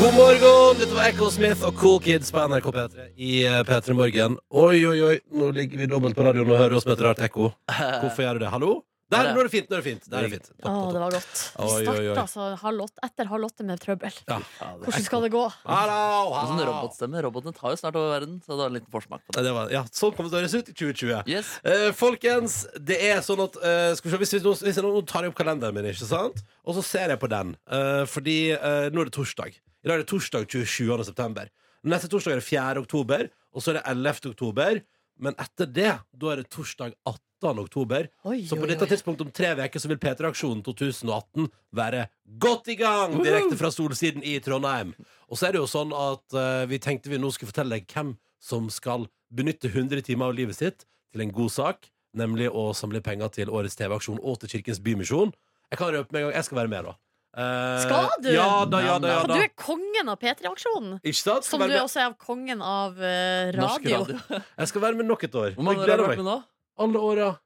God morgen! Dette var Echo Smith og Cool Kids på NRK P3 i eh, P3 Morgen. Oi, oi, oi, nå ligger vi dobbelt på radioen og hører oss med et rart ekko. Hvorfor gjør du det? Hallo? Der, nå er det fint. nå er det fint, nå er det fint. Å, det var godt. Vi Oi, oi, oi. starta altså halv åtte, etter halv åtte med trøbbel. Ja. Hvordan skal det gå? Hallo, er sånn hallo. robotstemme. Robotene tar jo snart over verden, så det var en liten forsmak på det. Det var, ja, sånn kommer det til å høres ut i 2020. Yes. Eh, folkens, det er sånn at eh, Skal vi se, hvis, vi, nå- hvis jeg nå tar jeg opp kalenderen min, ikke sant? Og så ser jeg på den. eh, fordi eh, nå er det torsdag. I dag er det torsdag 27. september. Neste torsdag er det 4. oktober, og så er det 11. oktober. Men etter det, da er det torsdag 18. oktober. Oi, Så på oi, dette oi. tidspunktet om tre uker så vil P3-aksjonen 2018 være godt i gang! Direkte fra Solsiden i Trondheim. Og så er det jo sånn at eh, vi tenkte vi nå skulle fortelle deg hvem som skal benytte 100 timer av livet sitt til en god sak, nemlig å samle penger til årets TV-aksjon og til Kirkens Bymisjon. Jeg kan røpe med en gang, jeg skal være med, da. Eh, Skal du? Ja da, ja da. Ja, da. du er kongen av P3-aksjonen. Ikke sant? Som du med. også er kongen av eh, Norsk radio. radio. Jeg skal være med nok et år. Hvor mange Jeg år har du vært meg. med nå? Alle åra.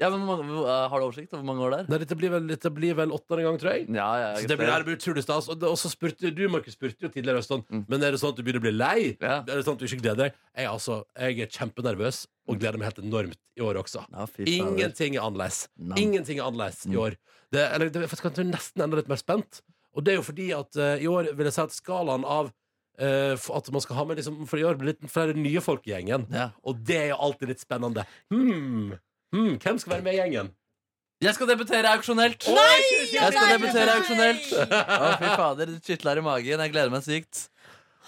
Ja, men hvor mange, uh, Har du oversikt over hvor mange år det er? Nei, dette blir vel, dette blir vel åttende gang, tror jeg. Ja, ja, Så det blir, det blir utrolig stas. Og, det- og så spurte du, Markus, spurte jo tidligere sånn, Mm. Men er det sånn at du begynner å bli lei? Ja. Er det sånn at du ikke gleder deg? Jeg, er altså, jeg er kjempenervøs og gleder meg helt enormt i år også. Ja, fy. Ingenting er annerledes. Nam. Ingenting er annerledes i Mm. år. Det, eller, det, jeg skal nesten enda litt mer spent. Og det er jo fordi at eh, i år vil jeg si at skalaen av eh, for at man skal ha med liksom, For i år blir det litt flere nye folk i gjengen. Ja. Og det er jo alltid litt spennende. Hmm. Hmm. Hvem skal være med i gjengen? Jeg skal debutere auksjonelt! Nei! Jeg skal debutere auksjonelt! Å, fy fader, det kitler i magen. Jeg gleder meg sykt.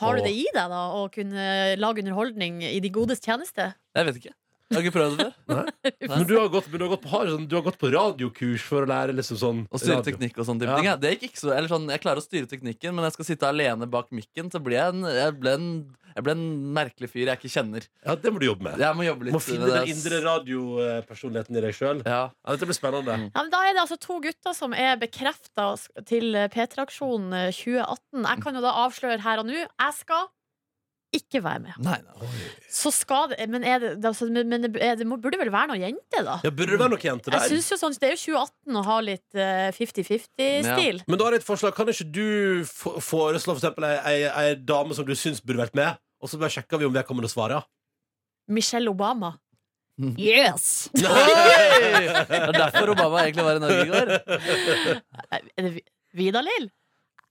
Har du det i deg, da, å kunne lage underholdning i de godes tjeneste? Jeg vet ikke. Jeg har ikke prøvd det før. Men du har gått, men du har gått, på, har sånn, du har gått på radiokurs for å lære liksom sånn Å styre radio. teknikk og sånne type Ja. ting. Ja. Det gikk ikke så, eller sånn, jeg klarer å styre teknikken, men jeg skal sitte alene bak mikken, så blir jeg en, jeg ble en, jeg ble en merkelig fyr jeg ikke kjenner. Ja, det må du jobbe med. Jeg må jobbe Du litt må finne med den det, ass. indre radiopersonligheten i deg sjøl. Ja. Ja, dette blir spennende. Mm. Ja, men Da er det altså to gutter som er bekrefta til P3-aksjonen 2018. Jeg kan jo da avsløre her og nå jeg skal ikke være med. Nei, nei. Så skal det, Men, er det, altså, men, men er- det burde vel være noen jenter, da? Ja, Burde det være noen jenter Jeg synes jo sånn, Det er jo 2018 å ha litt eh, 50-50-stil. Men da har jeg et forslag. Kan ikke du foreslå for eksempel ei, ei, ei dame som du syns burde vært med? Og så bare sjekker vi om vedkommende svarer. Michelle Obama. Yes! Det er derfor Obama egentlig var i Norge i går. Er Vidar Lill?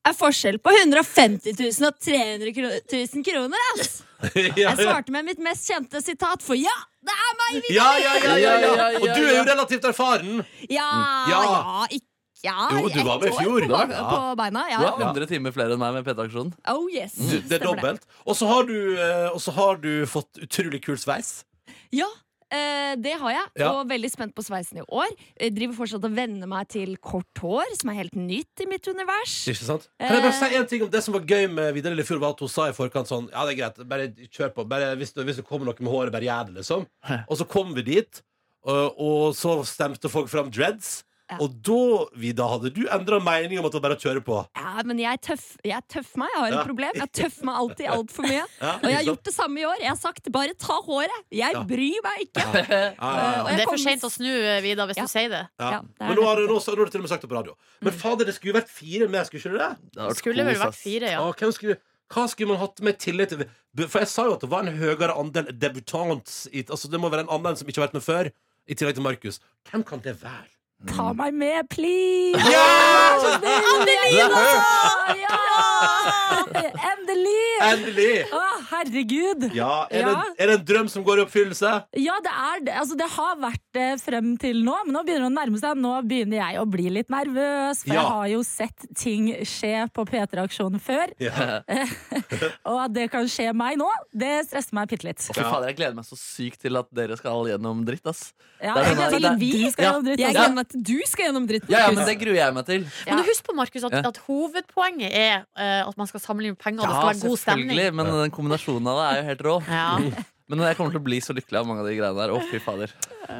Er forskjell på 150 000 og 300 000 kroner, ass! Jeg svarte med mitt mest kjente sitat, for ja, det er meg! Ja, ja, ja, ja, ja. Og du er jo relativt erfaren. Ja, Ja. ikke ja Jo, du var med i fjor. På, på beina, ja. Du har 100 timer flere enn meg med PT-aksjonen. Oh yes. Det er dobbelt. Og så har, du, eh, har du fått utrolig kul sveis. Ja, det har jeg. Ja. Og veldig spent på sveisen i år. Jeg driver fortsatt og venner meg til kort hår, som er helt nytt i mitt univers. Ikke sant? Kan jeg bare Eh. si en ting om Det som var gøy med Vidar Lillefjord, var at hun sa i forkant sånn Ja, det er greit, bare kjør på. Bare, hvis, det, hvis det kommer noe med håret, bare gjør det, liksom. Og så kom vi dit, og, og så stemte folk fram dreads. Ja. Og da, Vida, hadde du endra mening om at det var bare å kjøre på. Ja, men jeg, tøff, jeg tøff meg. Jeg har et problem. Jeg tøffer meg alltid altfor mye. Ja, Og jeg har gjort det samme i år. Jeg har sagt bare ta håret. Jeg Ja. bryr meg ikke. Ja, ja, ja. Eh, og Det er for seint sent å snu, Vida, Vidar, hvis Ja. du sier det. Ja. Ja, det er Men nå har, du, nå, nå har du til og med sagt det på radio. Men fader, det skulle jo vært fire med, skulle ikke det? Det Skulle vel vært fire, ja. Ah, hvem skulle, hva skulle man hatt med tillit til? For jeg sa jo at det var en høyere andel debutants. Altså, det må være en andel som ikke har vært med før, i tillegg til Markus. Hvem kan det være? Ta meg med, please! Ja! Endelig, da! Ja! Endelig! Endelig! Å, herregud. Ja, er, Ja. Det, er det en drøm som går i oppfyllelse? Ja, det er det. Altså, det har vært det frem til nå, men nå begynner det å nærme seg. Nå begynner jeg å bli litt nervøs, for Ja. jeg har jo sett ting skje på P3-aksjonen før. Ja. Og at det kan skje meg nå, det stresser meg bitte litt. Ja. Fader, Jeg gleder meg så sykt til at dere skal gjennom dritt. ass Ja, Det er jeg sånn gleder meg til at vi skal gjennom dritt. Jeg altså. gleder meg du skal gjennom dritt. Ja, ja, men Det gruer jeg meg til. Men du husk på Markus, at, at hovedpoenget er uh, at man skal samle inn penger, og det Ja, skal være god stemning. selvfølgelig, men den kombinasjonen av det er jo helt rå. Ja. Men jeg kommer til å bli så lykkelig av mange av de greiene der. Å, fy fader. Ja,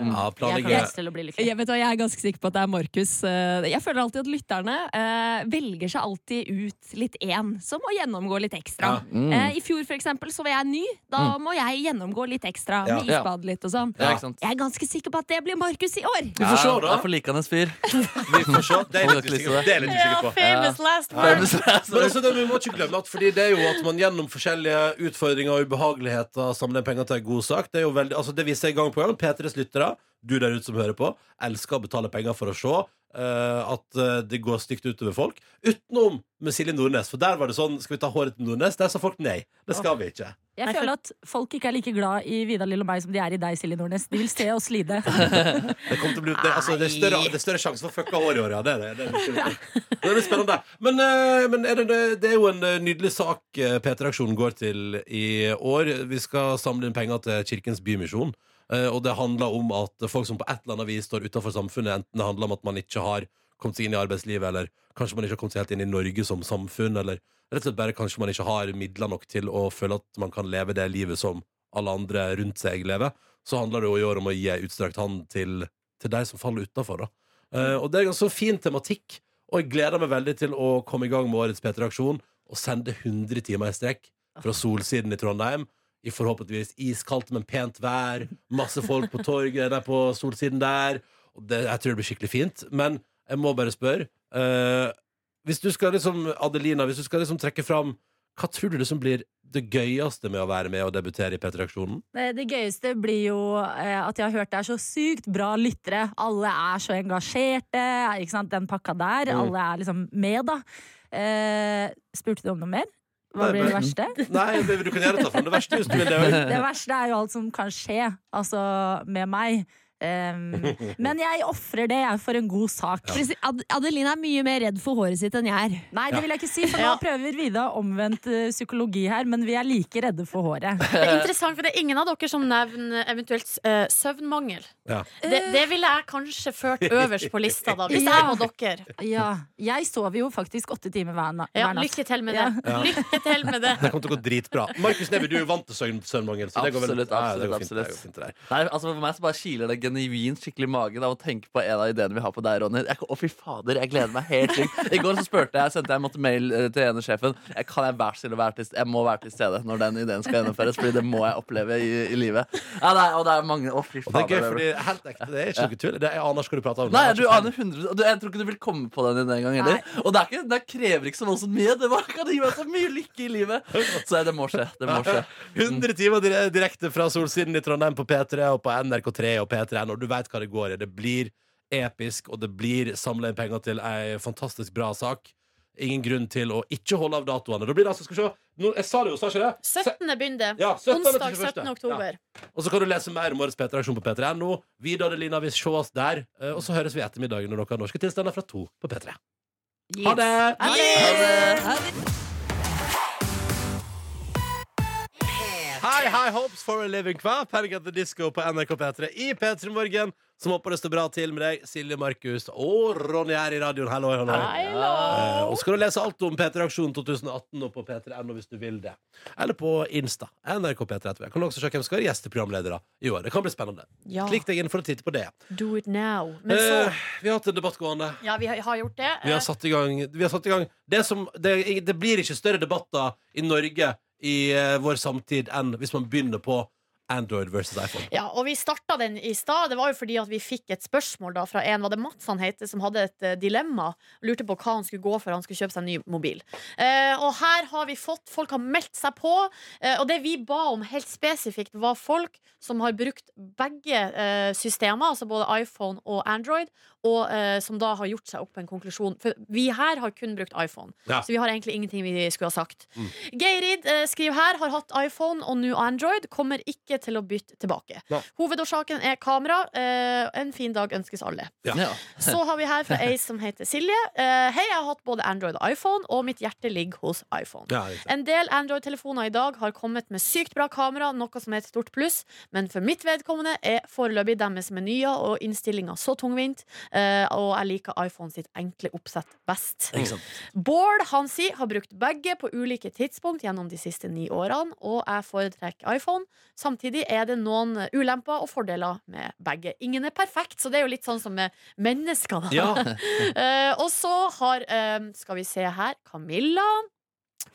Jeg. Jeg, vet hva, jeg er ganske sikker på at det er Markus. Eh, Jeg føler alltid at lytterne eh, velger seg alltid ut litt én som må gjennomgå litt ekstra. Ja. Mm. Eh, I fjor for eksempel, så var jeg ny. Da må jeg gjennomgå litt ekstra Ja. med isbad litt og sånn. Ja. Jeg er ganske sikker på at det blir Markus i år. Vi får se, da. Jeg er for likende fyr. Vi får se. Det er jeg litt usikker på. Famous last word. Men altså, det, vi må ikke glemme at fordi det er jo at man gjennom forskjellige utfordringer og ubehageligheter samler inn penger til en god sak. Det, er jo veldig, altså det viser jeg gang på gang. P3s lyttere, du der ute som hører på, elsker å betale penger for å se at eh, det går stygt utover folk. Utenom med Silje Nordnes, for der var det sånn Skal vi ta håret til Nordnes? Der sa folk nei. Det skal vi ikke. Jeg føler at folk ikke er like glad i Vidar Lill og meg som de er i deg, Silje Nordnes. De vil se oss lide. Det, kommer til å bli, det, altså, det, er større, det er større sjanse for fucka hår i år, ja. Det er det. Det er, det er spennende. Men, eh, men er det, det er jo en eh, nydelig sak eh, P3-aksjonen går til i år. Vi skal samle inn penger til Kirkens Bymisjon. Eh, Og det handler om at folk som på et eller annet vis står utenfor samfunnet, enten det handler om at man ikke har kommet seg inn i arbeidslivet, eller kanskje man ikke har kommet seg helt inn i Norge som samfunn, eller rett og slett bare kanskje man ikke har midler nok til å føle at man kan leve det livet som alle andre rundt seg lever, så handler det jo i år om å gi utstrakt hånd til, til de som faller utafor. og det er en ganske fin tematikk, og jeg gleder meg veldig til å komme i gang med årets P3-aksjon og sende 100 timer i strekk fra Solsiden i Trondheim. I forhåpentligvis iskaldt, men pent vær. Masse folk på torget der på Solsiden der. Det, jeg tror det blir skikkelig fint. Men jeg må bare spørre. Uh, hvis du skal liksom, Adelina, hvis du skal liksom trekke fram hva tror du liksom blir det gøyeste med å være med og debutere i P3-aksjonen? Det, det gøyeste blir jo eh, at jeg har hørt det er så sykt bra lyttere. Alle er så engasjerte. Ikke sant? Den pakka der. Mm. Alle er liksom med, da. Eh, spurte du om noe mer? Hva blir det verste? Nei, du kan gjerne ta fram det verste. Det verste er jo alt som kan skje, altså med meg. Um, men jeg ofrer det jeg for en god sak. Ja. Ad Adeline er mye mer redd for håret sitt enn jeg er. Nei, det vil jeg ikke si, for nå prøver Vida omvendt eh, psykologi her, men vi er like redde for håret. Det er interessant, for det er ingen av dere som nevner eventuelt uh, søvnmangel. Ja. Det, det ville jeg kanskje ført øverst på lista, da, hvis jeg var dere. Ja, jeg sover jo faktisk åtte timer hver, natt. Ja, lykke til med det. Ja. Lykke til med det. Det kommer til å gå dritbra. Markus Neby, du er vant til søvnmangel. Så det går vel, Absolutt, Ja, det går absolutt, fint, det går fint, det. Nei, altså For meg så bare kiler det genuint skikkelig magen av å tenke på en av ideene vi har på deg, Ronny. Jeg, å, fy fader, jeg gleder meg helt sykt. I går så spurte jeg, sendte jeg en måte mail eh, til ene sjefen. Jeg kan jeg være stille og være til Jeg må være til stede når den ideen skal gjennomføres, Fordi det må jeg oppleve i, i livet. Ja, det er, og det er mange Å, fy fader. det er gøy, fordi helt ekte, det er ikke noe tull. Det er, jeg aner ikke hva du prater om. Nei, du aner 100 du, Jeg tror ikke du vil komme på den ideen engang heller. Og det, er ikke, det krever ikke så voldsomt mye. Det bare kan gi meg så mye lykke i livet. Så det må skje. Det må skje. 100 timer direkte fra Solsiden i Trondheim på P3 og på NRK3 og P3N, og du veit hva det går i. Det blir episk, og det blir samla inn penger til ei fantastisk bra sak. Ingen grunn til å ikke holde av datoene. Da blir det altså, skal vi se no, Jeg sa det jo, sa ikke det? 17. begynner det. Ja, 17. Onsdag 17. oktober. Og så kan du lese mer om årets P3-aksjon på P3.no. Vidar og Lina, vil se oss der. Eh, Og så høres vi i ettermiddag når dere har norske tilstander fra to på P3. Ha det! Ha det. Hei, High hopes for a living hver helg etter disko på NRK P3 i P3 Morgen. Som håper det står bra til med deg, Silje, Markus og Ronny her i radioen. Hallo, hallo. Eh, og så kan du lese alt om P3 Aksjon 2018 og på p3.no hvis du vil det. Eller på Insta. NRK P3 etter. Kan du også sjekke hvem som skal være gjesteprogramledere i år. Det kan bli spennende. Ja, Klikk deg inn for å titte på det. do it now. Men så Eh, vi har hatt en debatt gående. Ja, vi har, gjort det. Vi har satt i gang, vi har satt i gang det, som, det, det blir ikke større debatter i Norge i eh, vår samtid enn hvis man begynner på Android versus iPhone. Ja, og vi starta den i stad. Det var jo fordi at vi fikk et spørsmål da fra en, var det Mats han heter, som hadde et eh, dilemma. Lurte på hva han skulle gå for. Han skulle kjøpe seg en ny mobil. Eh, og her har vi fått Folk har meldt seg på. Eh, og det vi ba om helt spesifikt, var folk som har brukt begge eh, systemer, altså både iPhone og Android, og eh, som da har gjort seg opp en konklusjon. For vi her har kun brukt iPhone, Ja. så vi har egentlig ingenting vi skulle ha sagt. Geirid eh, skriver her har hatt iPhone og nå Android, kommer ikke til å bytte tilbake. Nei. Hovedårsaken er kamera. Eh, en fin dag ønskes alle. Ja. Ja. Så har vi her fra ei som heter Silje. Eh, Hei, jeg har hatt både Android og iPhone, og mitt hjerte ligger hos iPhone. Ja, riktig. En del Android-telefoner i dag har kommet med sykt bra kamera, noe som er et stort pluss, men for mitt vedkommende er foreløpig deres menyer og innstillinger så tungvint, og jeg liker iPhone sitt enkle oppsett best. Bård han sier har brukt begge på ulike tidspunkt gjennom de siste ni årene, og jeg foretrekker iPhone. Samtidig er det noen ulemper og fordeler med begge. Ingen er perfekt, så det er jo litt sånn som med mennesker. Da. Ja. Eh, og så har, eh, skal vi se her, Camilla.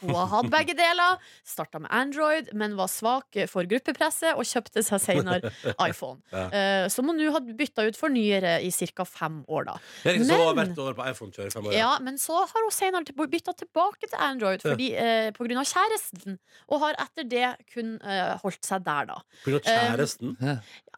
Hun har hatt begge deler. Starta med Android, men var svak for gruppepresset og kjøpte seg senere iPhone. Ja. Eh, som hun nå har bytta ut for nyere i ca. fem år, da. Men- år. Ja, men så har hun senere bytta tilbake til Android fordi, eh, på grunn av kjæresten, og har etter det kun eh, holdt seg der, da. På grunn av kjæresten.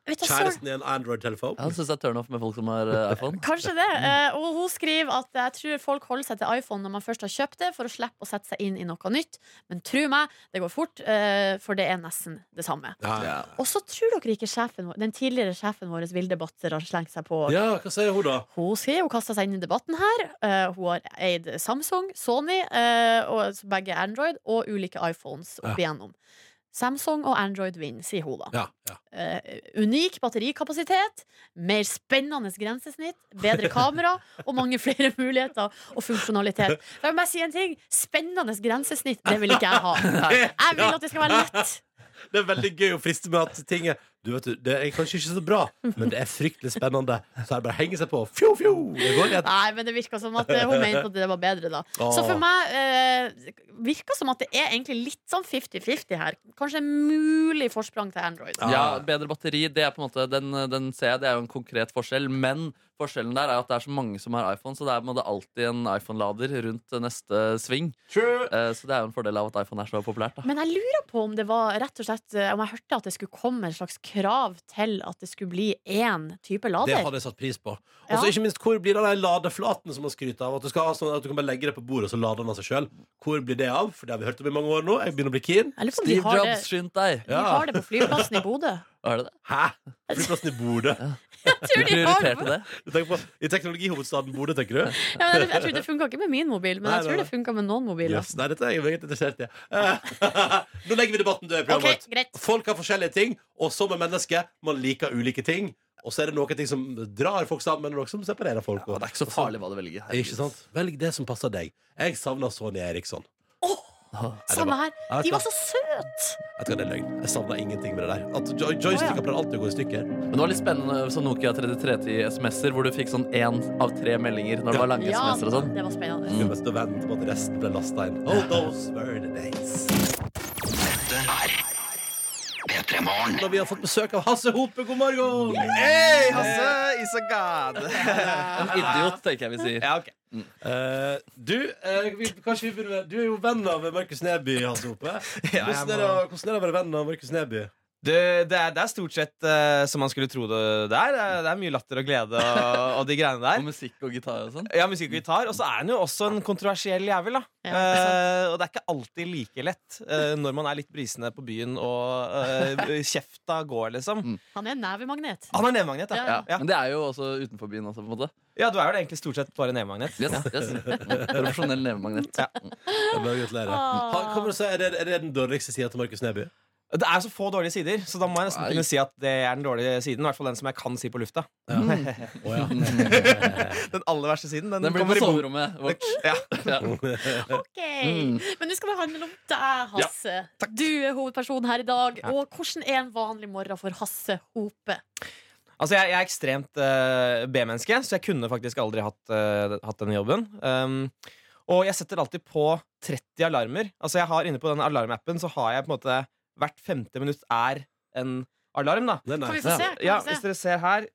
Vet du, Kjæresten i en Android-telefon. Han syns det er turn off med folk som har eh, iPhone. Kanskje det. Eh, og hun skriver at jeg tror folk holder seg til iPhone når man først har kjøpt det, for å slippe å sette seg inn i noe nytt. Men tro meg, det går fort, eh, for det er nesten det samme. Ja. Ja. Og så tror dere ikke sjefen vår, den tidligere sjefen vår, Vilde Batzer, har slengt seg på. ja, hva sier hun da? Hun sier hun kasta seg inn i debatten her. Eh, hun har eid Samsung, Sony, eh, og begge Android, og ulike iPhones opp igjennom. Samsung og Android vinner, sier hun da. Ja, ja. Eh, unik batterikapasitet, mer spennende grensesnitt, bedre kamera og mange flere muligheter og funksjonalitet. La meg bare si en ting. Spennende grensesnitt, det vil ikke jeg ha. Jeg vil at det skal være lett. Det er veldig gøy å friste med at ting er du vet, Det er kanskje ikke så bra, men det er fryktelig spennende. Så det bare å henge seg på. Fjo, fjo! Det går rett. Nei, men det virka som at eh, hun mente at det var bedre, da. Så for meg eh, virka som at det er egentlig litt sånn 50-50 her. Kanskje en mulig forsprang til Android. Ja, bedre batteri, det er på en måte den, den ser jeg, det er jo en konkret forskjell. Men forskjellen der er at det er så mange som har iPhone, så det er på alltid en iPhone-lader rundt neste sving. True Så det er jo en fordel av at iPhone er så populært. da Men jeg lurer på om det var rett og slett eh, Om jeg hørte at det skulle komme en slags krav til at det skulle bli én type lader. Det hadde jeg satt pris på. Og Ja. så ikke minst, hvor blir det av den ladeflaten som man skryter av? At du, skal ha sånn at du kan bare legge det på bordet, og så lader den av seg sjøl. Hvor blir det av? For det har vi hørt om i mange år nå. Jeg begynner å bli keen. Steve Jobs, skynd deg! Vi har det på flyplassen i Bodø. Er det det? Hæ? Flyplassen i Bodø? Jeg Du tror de har det. Du tenker på, I teknologihovedstaden Bodø, tenker du? Ja, men jeg, jeg tror det funka ikke med min mobil, men Nei, jeg tror nei. det funka med noen mobiler. Yes. Nei, dette er jeg meget interessert i. Nå legger vi debatten død. i programmet Ok, vårt. greit. Folk har forskjellige ting, og som er menneske, man liker ulike ting. Og så er det noen ting som drar folk sammen, og noen som separerer folk. Ja, det er ikke så farlig hva du velger. Ikke sant? Velg det som passer deg. Jeg savner Sonja Eriksson. Samme her. De var så søte! Vet du det er løgn. Jeg savna ingenting med det der. At joy Joysticker pleier alltid å gå i stykker. Men det var litt spennende sånn Nokia 3310 SMS-er, hvor du fikk sånn én av tre meldinger når det var lange Ja, SMS-er og sånn. det var spennende. Mm. stå vente på at resten ble lasta inn. Oh, those were the days. P3 Morgen. Når vi har fått besøk av Hasse Hope, god morgen! Hei, Hasse! Is a god. En idiot, tenker jeg vi sier. ja, Eh, du, eh, vi, kanskje vi begynner med Du er jo venn av Markus Neby, Hans Ope. Ja, Hvordan er det, å- hvordan er det å være venn av Markus Neby? Det, det, er, det er stort sett uh, som man skulle tro det det er. Det er, det er mye latter og glede og, og de greiene der. Og musikk og gitar og sånn. Ja, musikk og gitar. Og så er han jo også en kontroversiell jævel, da. Ja, det Eh, og det er ikke alltid like lett uh, når man er litt brisende på byen og uh, kjefta går, liksom. Han er en nevemagnet. Han er nevemagnet, ja. Ja. Ja. Men det er jo også utenfor byen også, på en måte. Ja, du er jo det egentlig stort sett bare nevemagnet. Yes, yes. Profesjonell nevemagnet. Ja. Jeg bare gratulerer. Ha, kan man si, er, det, er det den dårligste sida til Markus Neby? Det er så få dårlige sider, så da må jeg nesten Nei. kunne si at det er den dårlige siden. I hvert fall den som jeg kan si på lufta. Å, ja. Den aller verste siden. Den, Den blir kommer på i bok. soverommet vårt. Ja. Ja. Ok, Men nå skal det handle om deg, Hasse. Du er hovedpersonen her i dag. Og hvordan er en vanlig morgen for Hasse Hope? Altså, jeg, jeg er ekstremt uh, B-menneske, så jeg kunne faktisk aldri hatt, uh, hatt denne jobben. Um, og jeg setter alltid på 30 alarmer. Altså, jeg har Inne på den alarmappen så har jeg på en måte hvert femte minutt er en alarm, da. Kan vi få se? Kan Ja, vi hvis dere ser her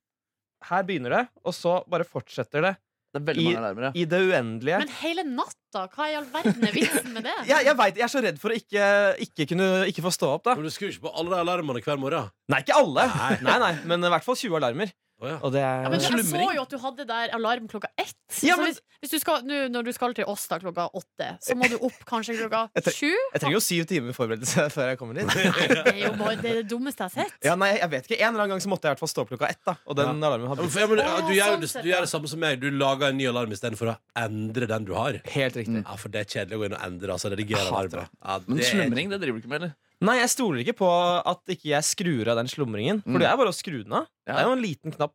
Her begynner det, og så bare fortsetter det Det er veldig I- mange alarmer, ja. i det uendelige. Men hele natta? Hva i all verden er vitsen med det? jeg, jeg, vet, jeg er så redd for å ikke, ikke, kunne, ikke få stå opp, da. Men du skrur ikke på alle de alarmene hver morgen? Nei, ikke alle. Nei. Nei, nei, Men i hvert fall 20 alarmer. Ja. Og det er Ja, men jeg så jo at du hadde der alarm klokka ett. Ja, men- hvis, hvis du skal, nu, når du skal til Åsta klokka åtte, så må du opp kanskje klokka sju? Jeg trenger jo syv timer forberedelse før jeg kommer dit. Nei, det er jo bare det, er det dummeste jeg har sett. Ja, nei, jeg vet ikke En eller annen gang så måtte jeg i hvert fall stå opp klokka ett. da Og den alarmen hadde Ja, men blitt ja, men, du, gjør, sånn det- du gjør det samme som meg. Du lager en ny alarm istedenfor å endre den du har. helt riktig. Ja, For det er kjedelig å gå inn og endre. Altså, alarmer. Ja, det Men slumring det driver du ikke med, eller? Nei, jeg stoler ikke på at ikke jeg skrur av den slumringen. For Mm. det er bare å skru den av. Ja. Det er jo en liten knapp.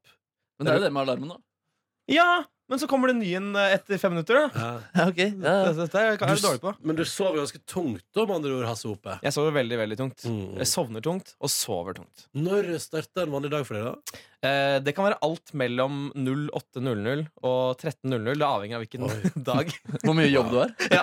Men det er jo det med alarmen, da. Ja, men så kommer det ny en eh, etter fem minutter. da Ja. Ja, ok ja. Dette er jeg dårlig på. Men du sover ganske tungt, da, med andre ord, Hasse Hope. Jeg sover veldig veldig tungt. Mm. Jeg sovner tungt og sover tungt. Når starter en vanlig dag for deg, da? Eh, det kan være alt mellom 08.00 og 13.00. Det avhenger av hvilken Oi. dag. Hvor mye jobb du har. Ja.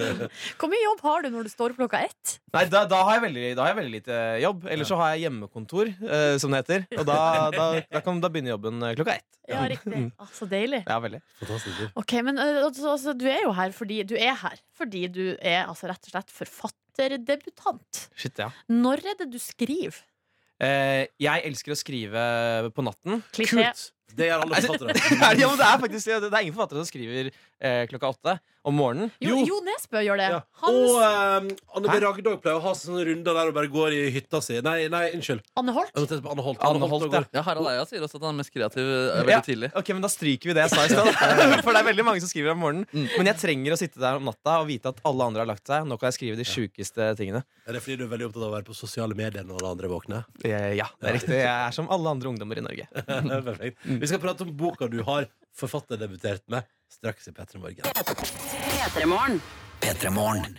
Hvor mye jobb har du når du står opp klokka ett? Nei, da, da, har jeg veldig, da har jeg veldig lite jobb. Eller så har jeg hjemmekontor, eh, som det heter. Og da, da, da, kan, da begynner jobben eh, klokka ett. Ja, riktig. Ah, så deilig. Ja, veldig. Fantastisk. Ok, men altså, altså, du er jo her fordi du er her fordi du er altså, rett og slett forfatterdebutant. Shit, ja. Når er det du skriver? Eh, jeg elsker å skrive på natten. Klisjé. Kult! Det gjør alle forfattere. ja, men det er faktisk det er ingen forfattere som skriver eh, klokka åtte om morgenen. Jo, Jo. Nesbø gjør det. Ja. Han, Og um, Anne B. Pleier å ha sånne runder der og bare går i hytta si. Nei, nei, unnskyld. Anne Holt. Jeg må tenke på Anne Holt. Anne Holt, ja. går. Ja, Harald Eia sier også at han er mest kreativ eh, veldig Ja. tidlig. Ok, men Da stryker vi det jeg sa i stad. For det er veldig mange som skriver om morgenen. Mm. Men jeg trenger å sitte der om natta og vite at alle andre har lagt seg. Nå kan jeg skrive de sjukeste tingene. Er det fordi du er veldig opptatt av å være på sosiale medier når alle andre våkner? Eh, ja, det er riktig. Jeg er som alle andre ungdommer i Norge. Perfekt. Vi skal prate om boka du har forfatterdebutert med straks i P3 Morgen. P3 Morgen.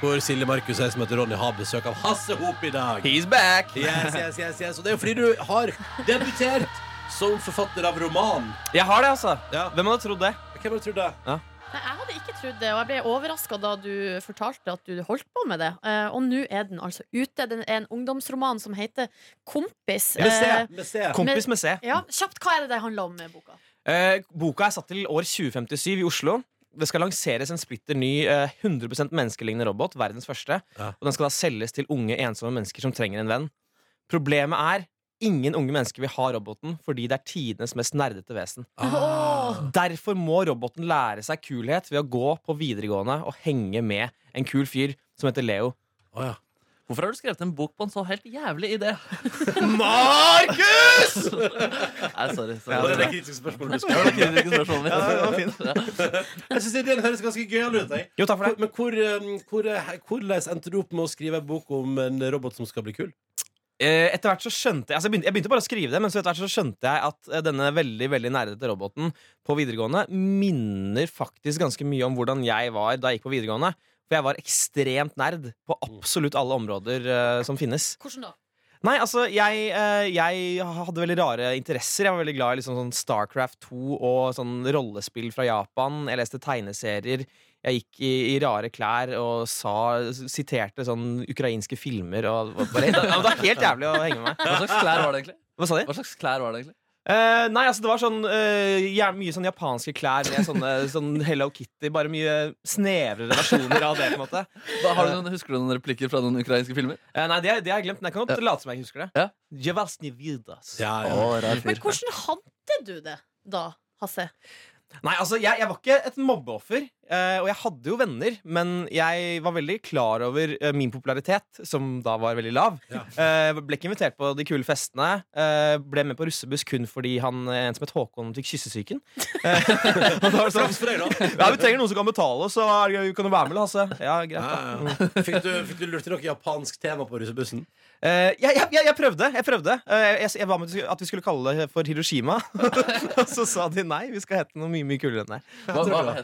Hvor Silje Markus er jeg som heter Ronny har besøk av Hasse Hop i dag. He's back! Yes, yes, yes, yes. Og det er jo fordi du har debutert som forfatter av roman. Jeg har det, altså. Ja. Hvem hadde trodd det? Hvem hadde trodd det? Nei, jeg hadde ikke trodd det, og jeg ble overraska da du fortalte at du holdt på med det. Uh, og nå er den altså ute. Den er en ungdomsroman som heter Kompis. Med C. Eh, Med C. Kompis med C. ja, kjapt, hva er det det handler om med boka? Eh, boka er satt til år 2057 i Oslo. Det skal lanseres en splitter ny eh, 100% menneskelignende robot. Verdens første. Ja. Og den skal da selges til unge, ensomme mennesker som trenger en venn. Problemet er ingen unge mennesker vil ha roboten fordi det er tidenes mest nerdete vesen. Ah. Derfor må roboten lære seg kulhet ved å gå på videregående og henge med en kul fyr som heter Leo. Oh, ja. Hvorfor har du skrevet en bok på en så helt jævlig idé? Markus! Nei, sorry. Det sorry. var det kritiske spørsmålet du Det kritiske spørsmålet mitt. Ja, det var fint. Jeg synes ideen høres ganske gøyal ut. Jeg. Jo, takk for det. Men hvor, um, hvor, eh, hvordan endte du opp med å skrive en bok om en robot som skal bli kul? Eh, etter hvert så skjønte Jeg altså jeg begynte, jeg begynte bare å skrive det, men så etter hvert så skjønte jeg at eh, denne veldig veldig nerdete roboten på videregående minner faktisk ganske mye om hvordan jeg var da jeg gikk på videregående. For jeg var ekstremt nerd på absolutt alle områder uh, som finnes. Hvordan da? Nei, altså, jeg, eh, jeg hadde veldig rare interesser. Jeg var veldig glad i liksom sånn Starcraft 2 og sånn rollespill fra Japan. Jeg leste tegneserier. Jeg gikk i, i rare klær og sa, siterte sånn ukrainske filmer. Og, og bare, det var helt jævlig å henge med meg. Hva slags klær var det egentlig? Hva sa de? Hva slags klær var det egentlig? Eh, nei, altså det var sånn eh, mye sånn japanske klær med sånne sånn Hello Kitty. Bare mye snevrere versjoner av det. på en måte da, har du noen, husker du noen replikker fra noen ukrainske filmer? Eh, Nei, det, det har jeg glemt, men jeg kan godt late som jeg husker det. Ja. Ja, ja. Oh, rar Men hvordan hadde du det da, Hasse? Nei, altså, jeg, jeg var ikke et mobbeoffer, eh, og jeg hadde jo venner, men jeg var veldig klar over uh, min popularitet, som da var veldig lav. Ja. Uh, ble ikke invitert på de kule festene. Eh, ble med på russebuss kun fordi han, en som het Håkon fikk kyssesyken. Og da var det sånn, ja, vi trenger noen som kan betale, så er det- kan du være med, Hasse. Ja, greit Ja. Fikk, du, fikk du lurt til noe japansk tema på russebussen? Uh, jeg, jeg, jeg, prøvde. Jeg prøvde uh, jeg, jeg var med at vi skulle kalle det for Hiroshima. og så sa de nei, vi skal hete noe mye mye kulere enn det. Hva, hva,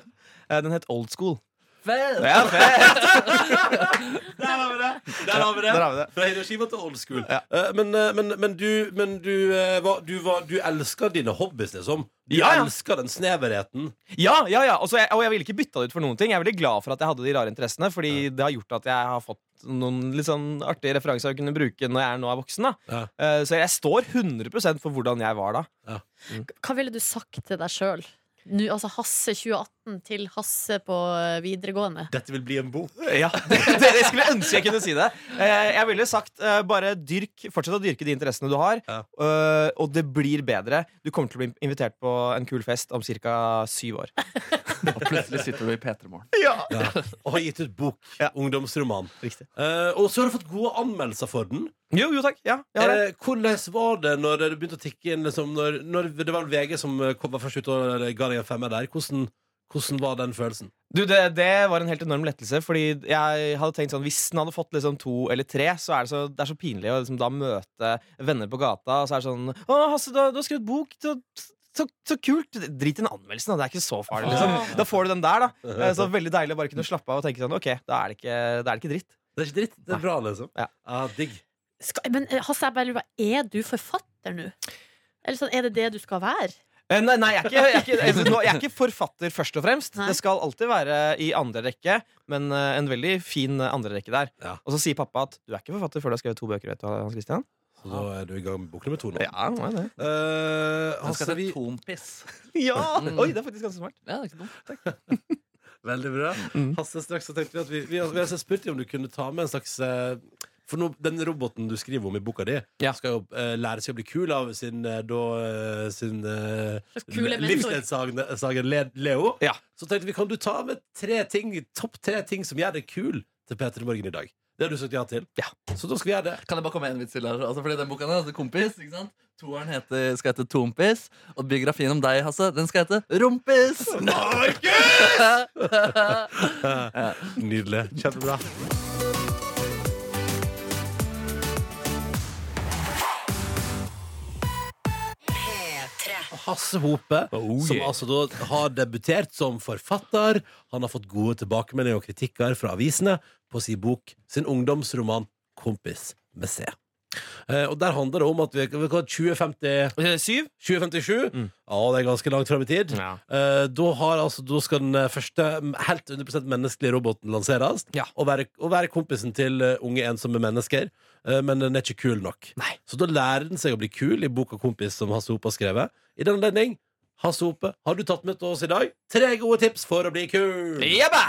den? Eh, het Old School. fett! Fett! Der har vi det! Der har vi det. Der har vi det. Fra Hiroshima til old school. Ja. Eh, men, eh, men, men du, men du, eh, var, du, var, du elsker dine hobbies, liksom. Du Ja, ja. elsker den sneverheten. Ja, ja, ja. Og, jeg, og jeg ville ikke bytta det ut for noen ting. Jeg er veldig glad for at jeg hadde de rare interessene, Fordi det har gjort at jeg har fått noen litt sånn artige referanser å kunne bruke når jeg er nå er voksen. da Ja. Eh, Så jeg står 100% for hvordan jeg var da. Hva ville du sagt til deg sjøl? Altså Hasse 2018 til Hasse på eh, videregående. Dette vil bli en bok. Ja, det, det, jeg skulle ønske jeg kunne si det. Eh, Jeg ville sagt eh, bare dyrk, fortsett å dyrke de interessene du har, Ja. eh, og det blir bedre. Du kommer til å bli invitert på en kul fest om ca. syv år. Og plutselig sitter du i P3 Morgen. Ja. Og har gitt ut bok. Ja. Ungdomsroman. Riktig. Eh, og så har du fått gode anmeldelser for den. Jo, jo takk. Ja, jeg har det. Eh, hvordan var det når det begynte å tikke inn liksom, når, når Det var VG som kom var først ut og ga deg en femmer der. Hvordan, hvordan var den følelsen? Du, det, det var en helt enorm lettelse. Fordi jeg hadde tenkt sånn Hvis den hadde fått liksom to eller tre, så er det så, det er så pinlig å liksom da møte venner på gata, og så er det sånn Å, Hasse, du, du har skrevet bok. Så, så, så kult. Drit i den anmeldelsen, da. Det er ikke så farlig. Liksom. Da får du den der, da. Eh, Så veldig deilig å bare kunne slappe av og tenke sånn OK, da er det ikke, da er det ikke dritt. Det er ikke dritt. Det er bra, liksom. Ja. Ah, digg. Skal, men eh, Hasse, jeg bare lurer på, er du forfatter nå? Eller sånn, Er det det du skal være? Eh, Nei, nei jeg, er ikke, jeg, er ikke, altså, nå- jeg er ikke forfatter, først og fremst. Nei. Det skal alltid være i andre rekke, men eh, en veldig fin eh, andre rekke der. Ja. Og så sier pappa at du er ikke forfatter før du har skrevet to bøker. Vet du, Hans Christian? Så da er du i gang med bok nummer to nå. Ja, nå er det. Eh, Den Hasse, skal vi, til Tompiss. ja. Mm. Oi, det er faktisk ganske smart. Ja, det er ikke dumt. veldig bra. Mm. Hasse, straks så tenkte vi at vi, vi, vi har spurt deg om du kunne ta med en slags eh, For nå, den roboten du skriver om i boka di, Ja. skal jo eh, lære seg å bli kul av sin, eh, da, eh, sin eh, kule mentor. livsledsager Le- Leo. Ja. Så tenkte vi, kan du ta med tre ting, topp tre ting som gjør deg kul til P3 Morgen i dag? Det har du sagt ja til. Ja. Så da skal vi gjøre det. Kan jeg bare komme med en vits til her? Altså, fordi den boka der, altså Kompis. ikke sant? Toeren heter, skal hete Tompis. Og biografien om deg, Hasse, den skal hete Rumpis! Nydelig. Kjempebra. Hasse Hope, som yeah. altså da har debutert som forfatter. Han har fått gode tilbakemeldinger og kritikker fra avisene på sin bok, sin ungdomsroman 'Kompis med C'. Eh, og Der handler det om at vi, vi kan 2050 Eh, 2057. Mm. Ja, det er ganske langt fram i tid. Ja. Eh, da, har, altså, da skal den eh, første helt 100 menneskelige roboten lanseres. Ja. Og, være, og være kompisen til eh, unge, ensomme mennesker. Eh, men den er ikke kul nok. Nei. Så da lærer den seg å bli kul i boka 'Kompis', som Hasse Hope har skrevet. I den anledning, Hasse Hope, har du tatt med til oss i dag tre gode tips for å bli kul. Jebba!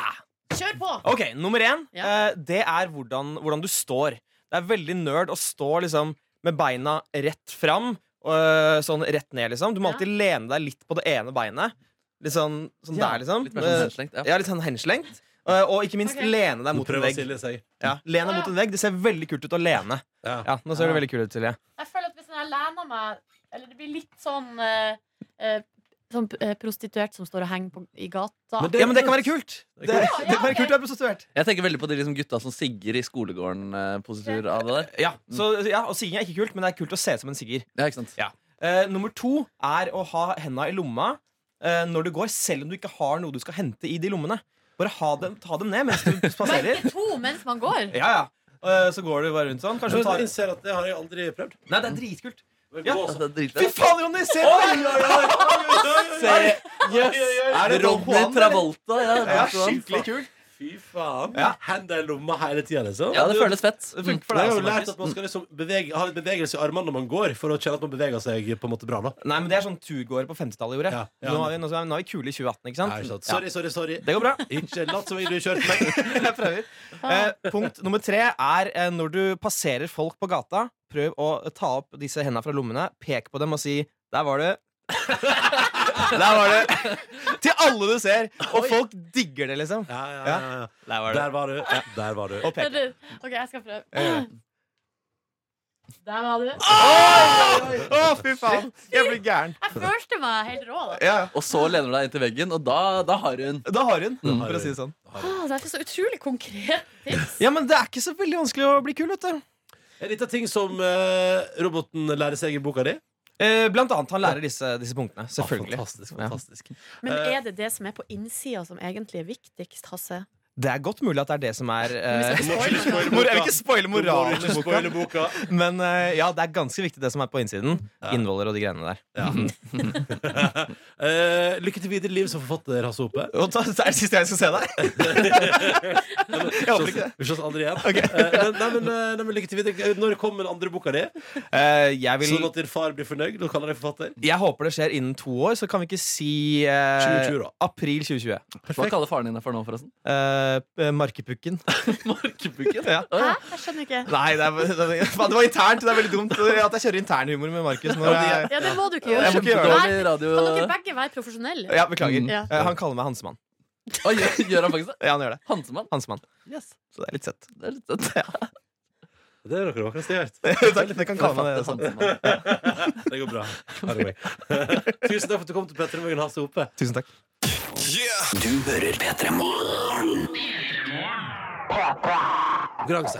Kjør på! Ok, Nummer én Ja. eh, Det er hvordan, hvordan du står. Det er veldig nerd å stå liksom med beina rett fram. og, sånn rett ned, liksom. Du må Ja. alltid lene deg litt på det ene beinet. Litt sånn, sånn Ja, der, liksom. Litt mer sånn Eh, henslengt. Ja. Ja, litt sånn henslengt. Eh, og ikke minst okay. lene deg mot en vegg. Ja, lene deg mot en vegg. Det ser veldig kult ut å lene. Ja. Ja, Nå ser det veldig kult ut, Silje. Jeg føler at hvis jeg lener meg Eller det blir litt sånn uh, eh, Sånn eh, prostituert som står og henger på, i gata. Men det- Ja, men det kan være kult. Det, Det det, kan være kult å være prostituert. Jeg tenker veldig på de liksom gutta som sigger i skolegården-positur av det der. Ja, så, ja, og Sigging er ikke kult, men det er kult å se ut som en sigger. Ja, ikke sant? Ja. Eh, nummer to er å ha henda i lomma eh, når du går, selv om du ikke har noe du skal hente i de lommene. Bare ha dem, ta dem ned mens du spaserer. Merke to mens man går. Ja, ja. Eh, så går du bare rundt sånn. Kanskje du Jeg tar innser at det har jeg aldri prøvd. Nei, det er dritkult. Ja. Det Fy faen, Ronny! Se på Seriøst. Er Ronny Travolta. Ja, Ja, skikkelig kult. Fy faen. Ja. Hender i lomma hele tida, liksom. ja, det føles fett. Det funker for Jeg deg har jo lært at man skal liksom bevege, ha litt bevegelse i armene når man går, for å kjenne at man beveger seg på en måte bra. da Nei, men Det er sånn turgåere på 50-tallet gjorde. Ja, ja. Nå, har vi, nå, nå har vi kule i 2018, ikke sant? Nei, sant. Ja. Sorry, sorry, sorry. Det går bra. Ikke lat som du kjørte meg. Jeg prøver. Eh, punkt nummer tre er eh, når du passerer folk på gata, prøv å ta opp disse hendene fra lommene, pek på dem og si 'der var du'. Der var du! Til alle du ser. Og folk digger det, liksom. Ja, ja, ja. Der var Der var du. Der var du. Og pek. OK, jeg skal prøve. Der var du. Å, fy faen! Jeg blir gæren. Jeg følte meg helt rå. da Ja, Og så lener du deg inntil veggen, og da, da har hun. da har hun, Mm. for å si det sånn. Åh, det er så utrolig konkret tips. Ja, men det er ikke så veldig vanskelig å bli kul, vet du. Er dette ting som eh, roboten lærer seg i boka di? Eh, blant annet han lærer disse, disse punktene. Selvfølgelig. Ah, fantastisk, Ja. fantastisk. Men Eh. er det det som er på innsida som egentlig er viktigst, Hasse? Det er godt mulig at det er det som er eh, mor- Jeg vil ikke spoile moralen i boka. boka. Men uh, ja, det er ganske viktig det som er på innsiden. Innvoller og de greiene der. Ja. uh, lykke til videre i livet som forfatter, Hasse Hope. Det er det siste jeg skal se deg. jeg håper ikke det. Vi ses aldri igjen. Okay. Uh, nei, men, nei, men lykke til videre. Når kommer den andre boka di? Eh, jeg, vil, Sånn at din far blir fornøyd og kaller deg forfatter? jeg håper det skjer innen to år, så kan vi ikke si eh, 2020 da. april 2020. Hva kaller faren din deg for nå, forresten? Eh, eh, Markepukken. Markepukken? Ja. Hæ? Jeg skjønner ikke. Nei, det, er, det, var internt. Det er veldig dumt at jeg kjører internhumor med Markus. Jeg, Ja, det må du ikke Jeg gjøre. må ikke gjøre det. Radio. Kan dere begge være profesjonelle? ja, beklager. Mm. Eh, han kaller meg Hansemann. Oh, gjør, gjør han faktisk det? Ja, han gjør det. Hansemann? Hansemann. Yes. Så det er litt søtt. Det er litt søtt. ja Det er dere vakreste jeg har hørt. Det kan kalle meg det. Sånn. Det går bra. Tusen takk for at du kom til Petter Morgen, Hasse Hope. Tusen takk. Du hører P3 Morgen. Konkurranse.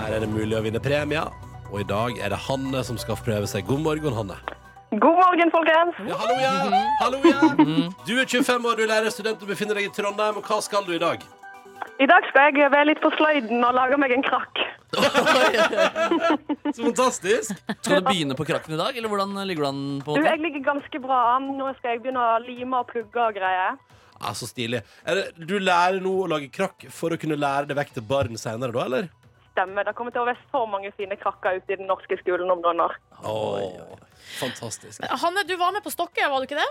Her er det mulig å vinne premier, og i dag er det Hanne som skal prøve seg. God morgen, Hanne. God morgen, folkens. Ja, hallo, ja. Hallo, ja. Du er 25 år, du er lærerstudent og befinner deg i Trondheim. Og hva skal du i dag? I dag skal jeg være litt på sløyden og lage meg en krakk. Så fantastisk. Skal du begynne på krakken i dag, eller hvordan ligger du an? på Du, en måte? jeg ligger ganske bra an. Nå skal jeg begynne å lime og plugge og greier. Ja, Så stilig. Er det, du lærer nå å lage krakk for å kunne lære det vekk til barn senere, da, eller? Stemmer. Det kommer til å være så mange fine krakker ute i den norske skolen om noen år. Oi, Fantastisk. Hanne, du var med på Stokke, var du ikke det?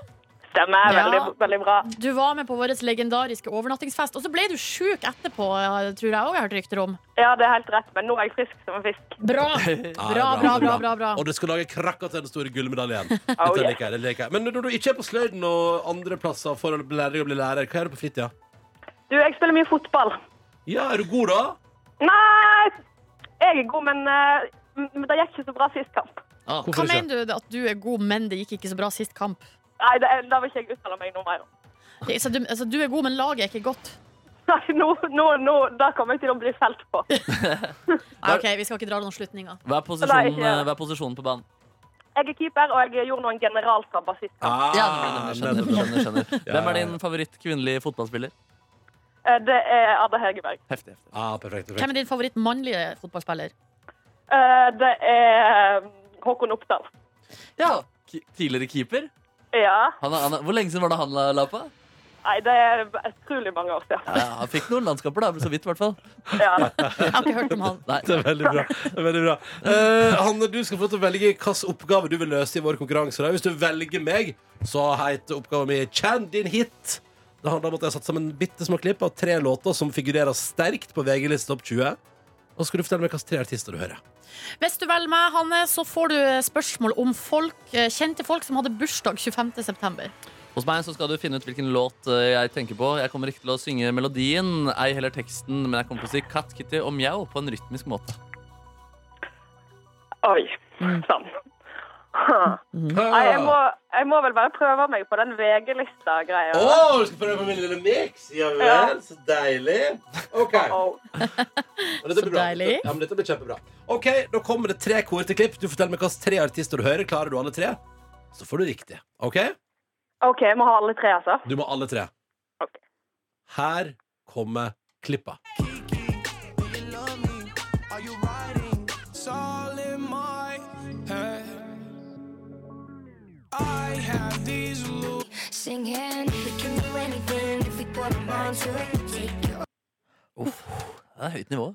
Stemmer. Ja. Veldig, veldig bra. Du var med på vår legendariske overnattingsfest, og så ble du sjuk etterpå, tror jeg òg jeg har hørt rykter om. Ja, det er helt rett, men nå er jeg frisk som en fisk. Bra! Bra, bra, bra, bra, bra. Og du skal lage krakker til den store gullmedaljen. Oh, yeah. liker liker. Men når du ikke er på sløyden og andre plasser for å bli lærer, bli lærer, hva er det på fritida? Du, jeg spiller mye fotball. Ja, er du god, da? Nei, jeg er god, men, men det gikk ikke så bra sist kamp. Ah, Hva ikke? mener du at du er god, men det gikk ikke så bra sist kamp? Nei, det, det vil ikke jeg uttale meg noe mer om. Så du, altså, du er god, men laget er ikke godt? Nei, nå, nå, nå, da kommer jeg til å bli felt på. Nei, ok, Vi skal ikke dra noen slutninger. Hva er Nei, posisjonen, ikke- hva er posisjonen på banen? Jeg er keeper, og jeg gjorde noen generaltabber sist. Ah, Ja, skjønner, skjønner, skjønner. Hvem er din favoritt kvinnelige fotballspiller? Eh, Det er Ada Hegerberg. Heftig. heftig. Ah, perfekt, perfekt. Hvem er din favoritt mannlige fotballspiller? Eh, Det er eh, Håkon Oppdal. Ja, Tidligere keeper? Ja. Han, er- han, er- hvor lenge siden var det han la, la på? Nei, det er utrolig mange år siden. Ja, han fikk noen landskaper, da, så vidt i hvert fall. Ja. Jeg har ikke hørt om han. Nei. Det er veldig bra. Det er veldig bra. Eh, Hanne, du skal få lov til å velge hvilken oppgave du vil løse i vår konkurranse. Hvis du velger meg, så heter oppgaven min Kjenn din hit. Det handler om at jeg har satt sammen bitte små klipp av tre låter som figurerer sterkt på VG-lista Topp 20. Og så skal du fortelle meg hvilke tre artister du hører. Hvis du velger meg, Hanne, så får du spørsmål om folk, eh, kjente folk som hadde bursdag 25. september. Hos meg så skal du finne ut hvilken låt eh, jeg tenker på. Jeg kommer ikke til å synge melodien, ei heller teksten, men jeg kommer til å si Katt, Kitty og Mjau på en rytmisk måte. Oi. Sånn. Nei, jeg må, jeg må vel bare prøve meg på den VG-lista-greia. Å, du skal prøve på min lille miks? Ja vel, Ja. så deilig. OK. Oh. Og dette Så blir bra. deilig. Ja, men dette blir kjempebra. Ok, Da kommer det tre kor til klipp. Du forteller meg hvilke tre artister du hører. Klarer du alle tre, så får du riktig. OK? OK, jeg må ha alle tre, altså. Du må alle tre. Ok. Her kommer klippa. Uff, det er høyt nivå.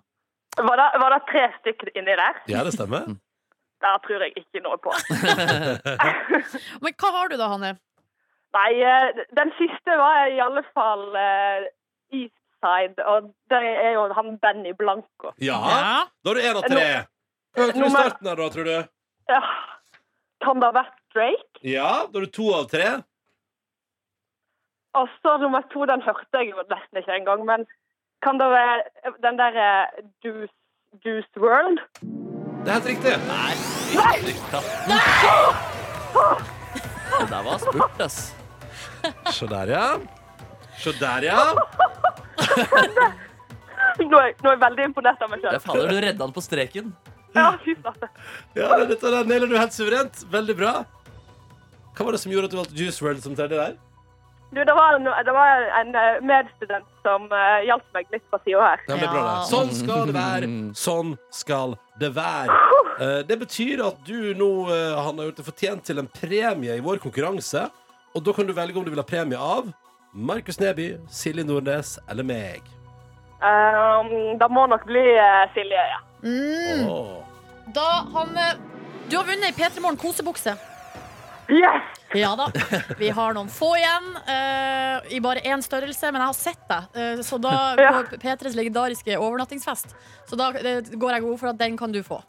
Var det, var det tre stykker inni der? Ja, det stemmer. Der tror jeg ikke noe på. Men hva har du da, Hanne? Nei, eh, den siste var i alle fall uh, Eastside, og det er jo han Benny Blanco. Ja, da er du én av tre. Hva hørte du i starten her, da, tror du? Ja. Kan det ha vært Drake? Ja, da er du to av tre. Og så nummer to, den hørte jeg jo nesten ikke engang, men kan det være den derre Juice, Juice World? Det er helt riktig. Nei, Nei! Nei! Det der var spurt, ass. Se der, ja. Se der, ja. Nå er, nå er jeg veldig imponert av meg sjøl. selv. du redda den på streken. Ja, fy flate. Ja, det- Dette der nailer du helt suverent. Veldig bra. Hva var det som gjorde at du valgte Juice World som tredje der? Du, det var en, det var en eh, medstudent som uh, hjalp meg litt på sida her. Ja, det bra, det. Sånn skal det være. Sånn skal det være. Uh, Det betyr at du nå uh, Han har gjort det fortjent til en premie i vår konkurranse. Og da kan du velge om du vil ha premie av Markus Neby, Silje Nordnes eller meg. Um, det må nok bli Silje, ja. Mm. Oh. Da han Du har vunnet ei P3 Morgen kosebukse. Yes! Ja da. Vi har noen få igjen, eh, i bare én størrelse, men jeg har sett deg. eh, så da, Ja. på P3s legendariske overnattingsfest. Så da eh, går jeg god for at den kan du få.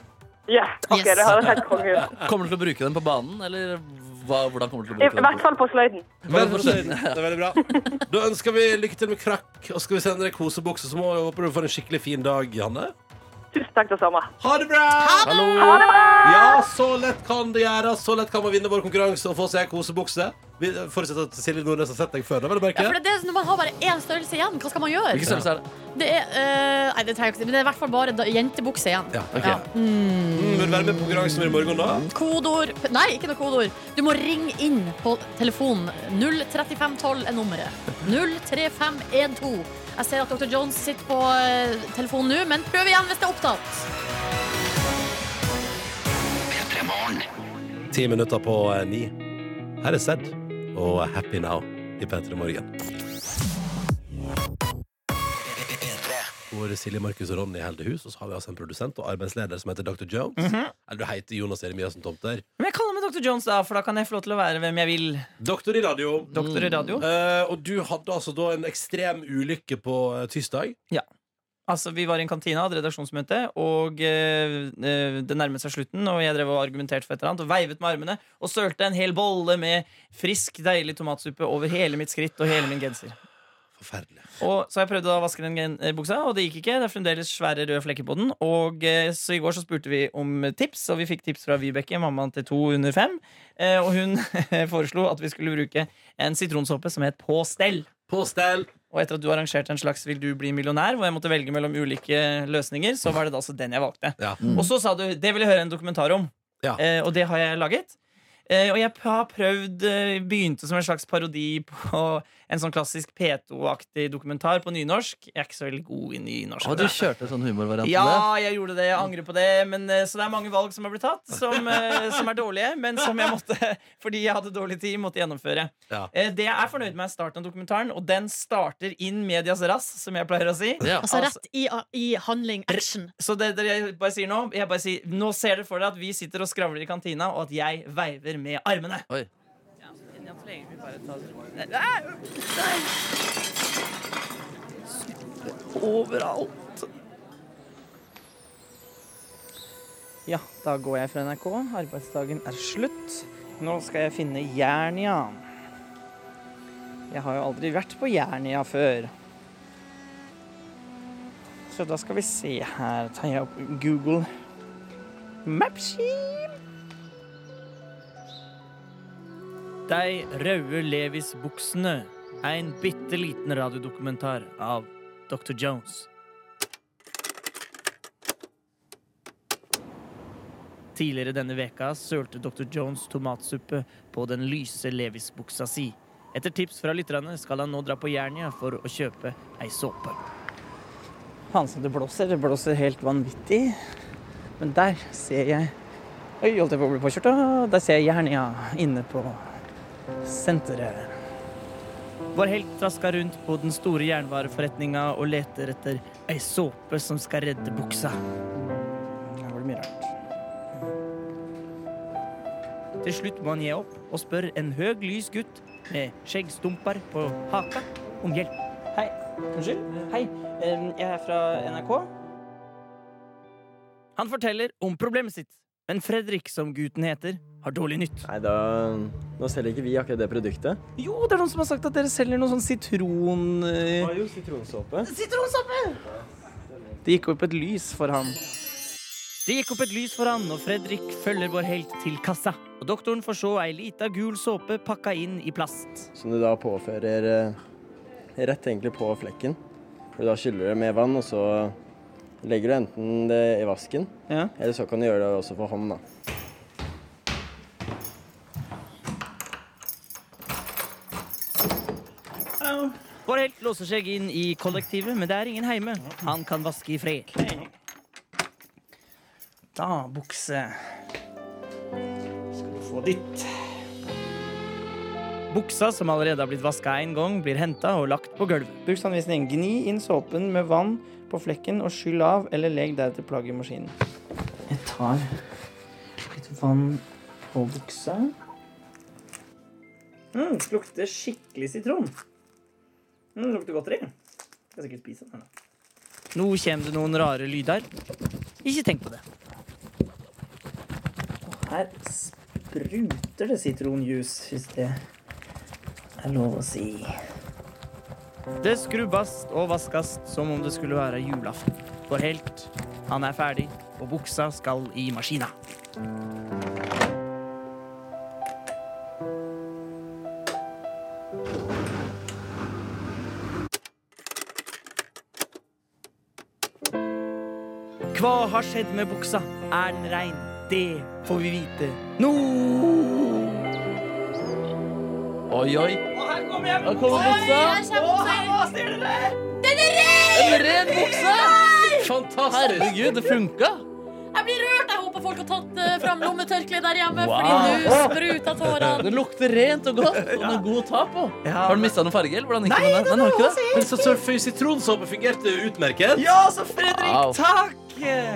Yeah, ok, Yes. det høres helt konge ut. Kommer du til å bruke den på banen, eller hva, hvordan kommer du til å I bruke den? hvert fall på sløyden. Veldig bra. Det er veldig bra. Da ønsker vi lykke til med krakk, og skal vi sende deg kosebukse, så må jeg håpe du får en skikkelig fin dag, Janne. Tusen takk det samme. Ha det bra! Hallo! Ja, så lett kan det gjøres. Så lett kan man vinne vår konkurranse og få seg en kosebukse. Vi forutsetter at Silje Nordnes har sett deg før. Da, vel å merke. Ja, for det er Når man har bare én størrelse igjen, hva skal man gjøre? Hvilken størrelse er det? Det er, eh, nei, det trenger jeg ikke si, men det er i hvert fall bare da, jentebukse igjen. Ja, ok. Mm, vil du være med på konkurransen i morgen, da? Kodeord Nei, ikke noe kodeord. Du må ringe inn på telefonen. 03512 er nummeret. 03512. Jeg ser at Dr. Jones sitter på eh, telefonen nå, men prøv igjen hvis det er opptatt. P3 Ti minutter på eh, ni. Her er Sed og Happy Now i P3 Morgen. Hvor Silje, Markus og Ronny holder hus, og så har vi altså en produsent og arbeidsleder som heter Dr. Jones. Eller du heter Jonas Jeremiassen Tomter. Men jeg kaller meg Dr. Jones, da, for da kan jeg få lov til å være hvem jeg vil. Doktor i radio. Doktor i radio. Eh, og du hadde altså da en ekstrem ulykke på eh, tirsdag. Altså, Vi var i en kantine, hadde redaksjonsmøte, og eh, eh, det nærmet seg slutten. Og jeg drev og argumenterte for et eller annet og veivet med armene og sølte en hel bolle med frisk, deilig tomatsuppe over hele mitt skritt og hele min genser. Forferdelig. Og Så jeg prøvde å vaske den eh, buksa, og det gikk ikke. Det er fremdeles svære røde flekker på den. Og eh, Så i går så spurte vi om tips, og vi fikk tips fra Vibeke, mammaen til to under fem. Eh, Og hun foreslo at vi skulle bruke en sitronsåpe som het På stell. På stell. Og etter at du arrangerte en slags Vil du bli millionær, hvor jeg måtte velge mellom ulike løsninger, så var det da altså den jeg valgte. Ja. Og så sa du det vil jeg høre en dokumentar om. Ja. Eh, og det har jeg laget. Eh, og jeg har prøvd Begynte som en slags parodi på en sånn klassisk P2-aktig dokumentar på nynorsk. Jeg er ikke så veldig god i nynorsk. Å, du kjørte sånn humorvariant? Ja, jeg gjorde det. Jeg angrer på det. Men, eh, så det er mange valg som har blitt tatt, som, eh, som er dårlige. Men som jeg måtte, fordi jeg hadde dårlig tid, måtte gjennomføre. Ja. Eh, Det jeg er fornøyd med, er starten av dokumentaren. Og den starter in medias rass, som jeg pleier å si. Ja. Altså rett i, i handling, action. Så det det, jeg bare sier nå jeg bare sier, Nå ser dere for dere at vi sitter og skravler i kantina, og at jeg veiver med armene. Oi. Overalt. Ja, da går jeg fra NRK. Arbeidsdagen er slutt. Nå skal jeg finne Jernia. Jeg har jo aldri vært på Jernia før. Så da skal vi se her. Tar jeg opp Google Mapsy. De røde Levis-buksene. En bitte liten radiodokumentar av Dr. Jones. Tidligere denne veka sølte Dr. Jones tomatsuppe på den lyse Levis-buksa si. Etter tips fra lytterne skal han nå dra på Jernia for å kjøpe ei såpe. Faen som det blåser. Det blåser helt vanvittig. Men der ser jeg Oi, holdt jeg på å bli påkjørt? Der ser jeg Jernia inne på senteret. Vår helt trasker rundt på den store jernvareforretninga og leter etter ei såpe som skal redde buksa. Her var det mye rart. Til slutt må han gi opp og spør en høg, lys gutt med skjeggstumper på haka om hjelp. Hei. Unnskyld? Hei. Jeg er fra NRK. Han forteller om problemet sitt, men Fredrik, som gutten heter, har dårlig nytt. Nei, da Nå selger ikke vi akkurat det produktet. Jo, det er noen som har sagt at dere selger noe sånn sitron... Det var jo sitronsåpe. Sitronsåpe! Det gikk opp et lys for han. Det gikk opp et lys for han, og Fredrik følger vår helt til kassa. Og doktoren får se ei lita gul såpe pakka inn i plast. Som du da påfører eh, rett egentlig på flekken. For da skyller du det med vann, og så legger du enten det i vasken, Ja. eller så kan du gjøre det også for hånd, da. Bård Helt låser seg inn i kollektivet, men det er ingen heime. Han kan vaske i fred. Da, bukse. Skal du få ditt. Buksa, som allerede har blitt vaska én gang, blir henta og lagt på gulvet. Bruksanvisning. Gni inn såpen med vann på flekken og skyll av, eller legg deretter plagget i maskinen. Jeg tar litt vann på buksa. Mm, det lukter skikkelig sitron. Mm, lukter godteri. Skal sikkert spise den. Nå kommer det noen rare lyder. Ikke tenk på det. Og her spruter det sitronjuice, hvis det er lov å si. Det skrubbes og vaskes som om det skulle være julaften. For helt, han er ferdig, og buksa skal i maskina. Har skjedd med buksa? Er den rein? Det får vi vite nå. Oi, oi. her kommer jeg. Her kommer buksa. Hva ser dere? Den er ren! En ren bukse! Fantastisk! Herregud, det funka! Jeg blir rørt. Jeg håper folk har tatt uh, fram lommetørkleet der hjemme, Wow. fordi nå spruter tårene. Det lukter rent og godt, og den er god å ta på. Har den mista noen farge? eller hvordan gikk det Nei, med den? Den har ikke det? Men så, Sitronsåpe fungerte utmerket. Ja, så Fredrik, Wow. takk!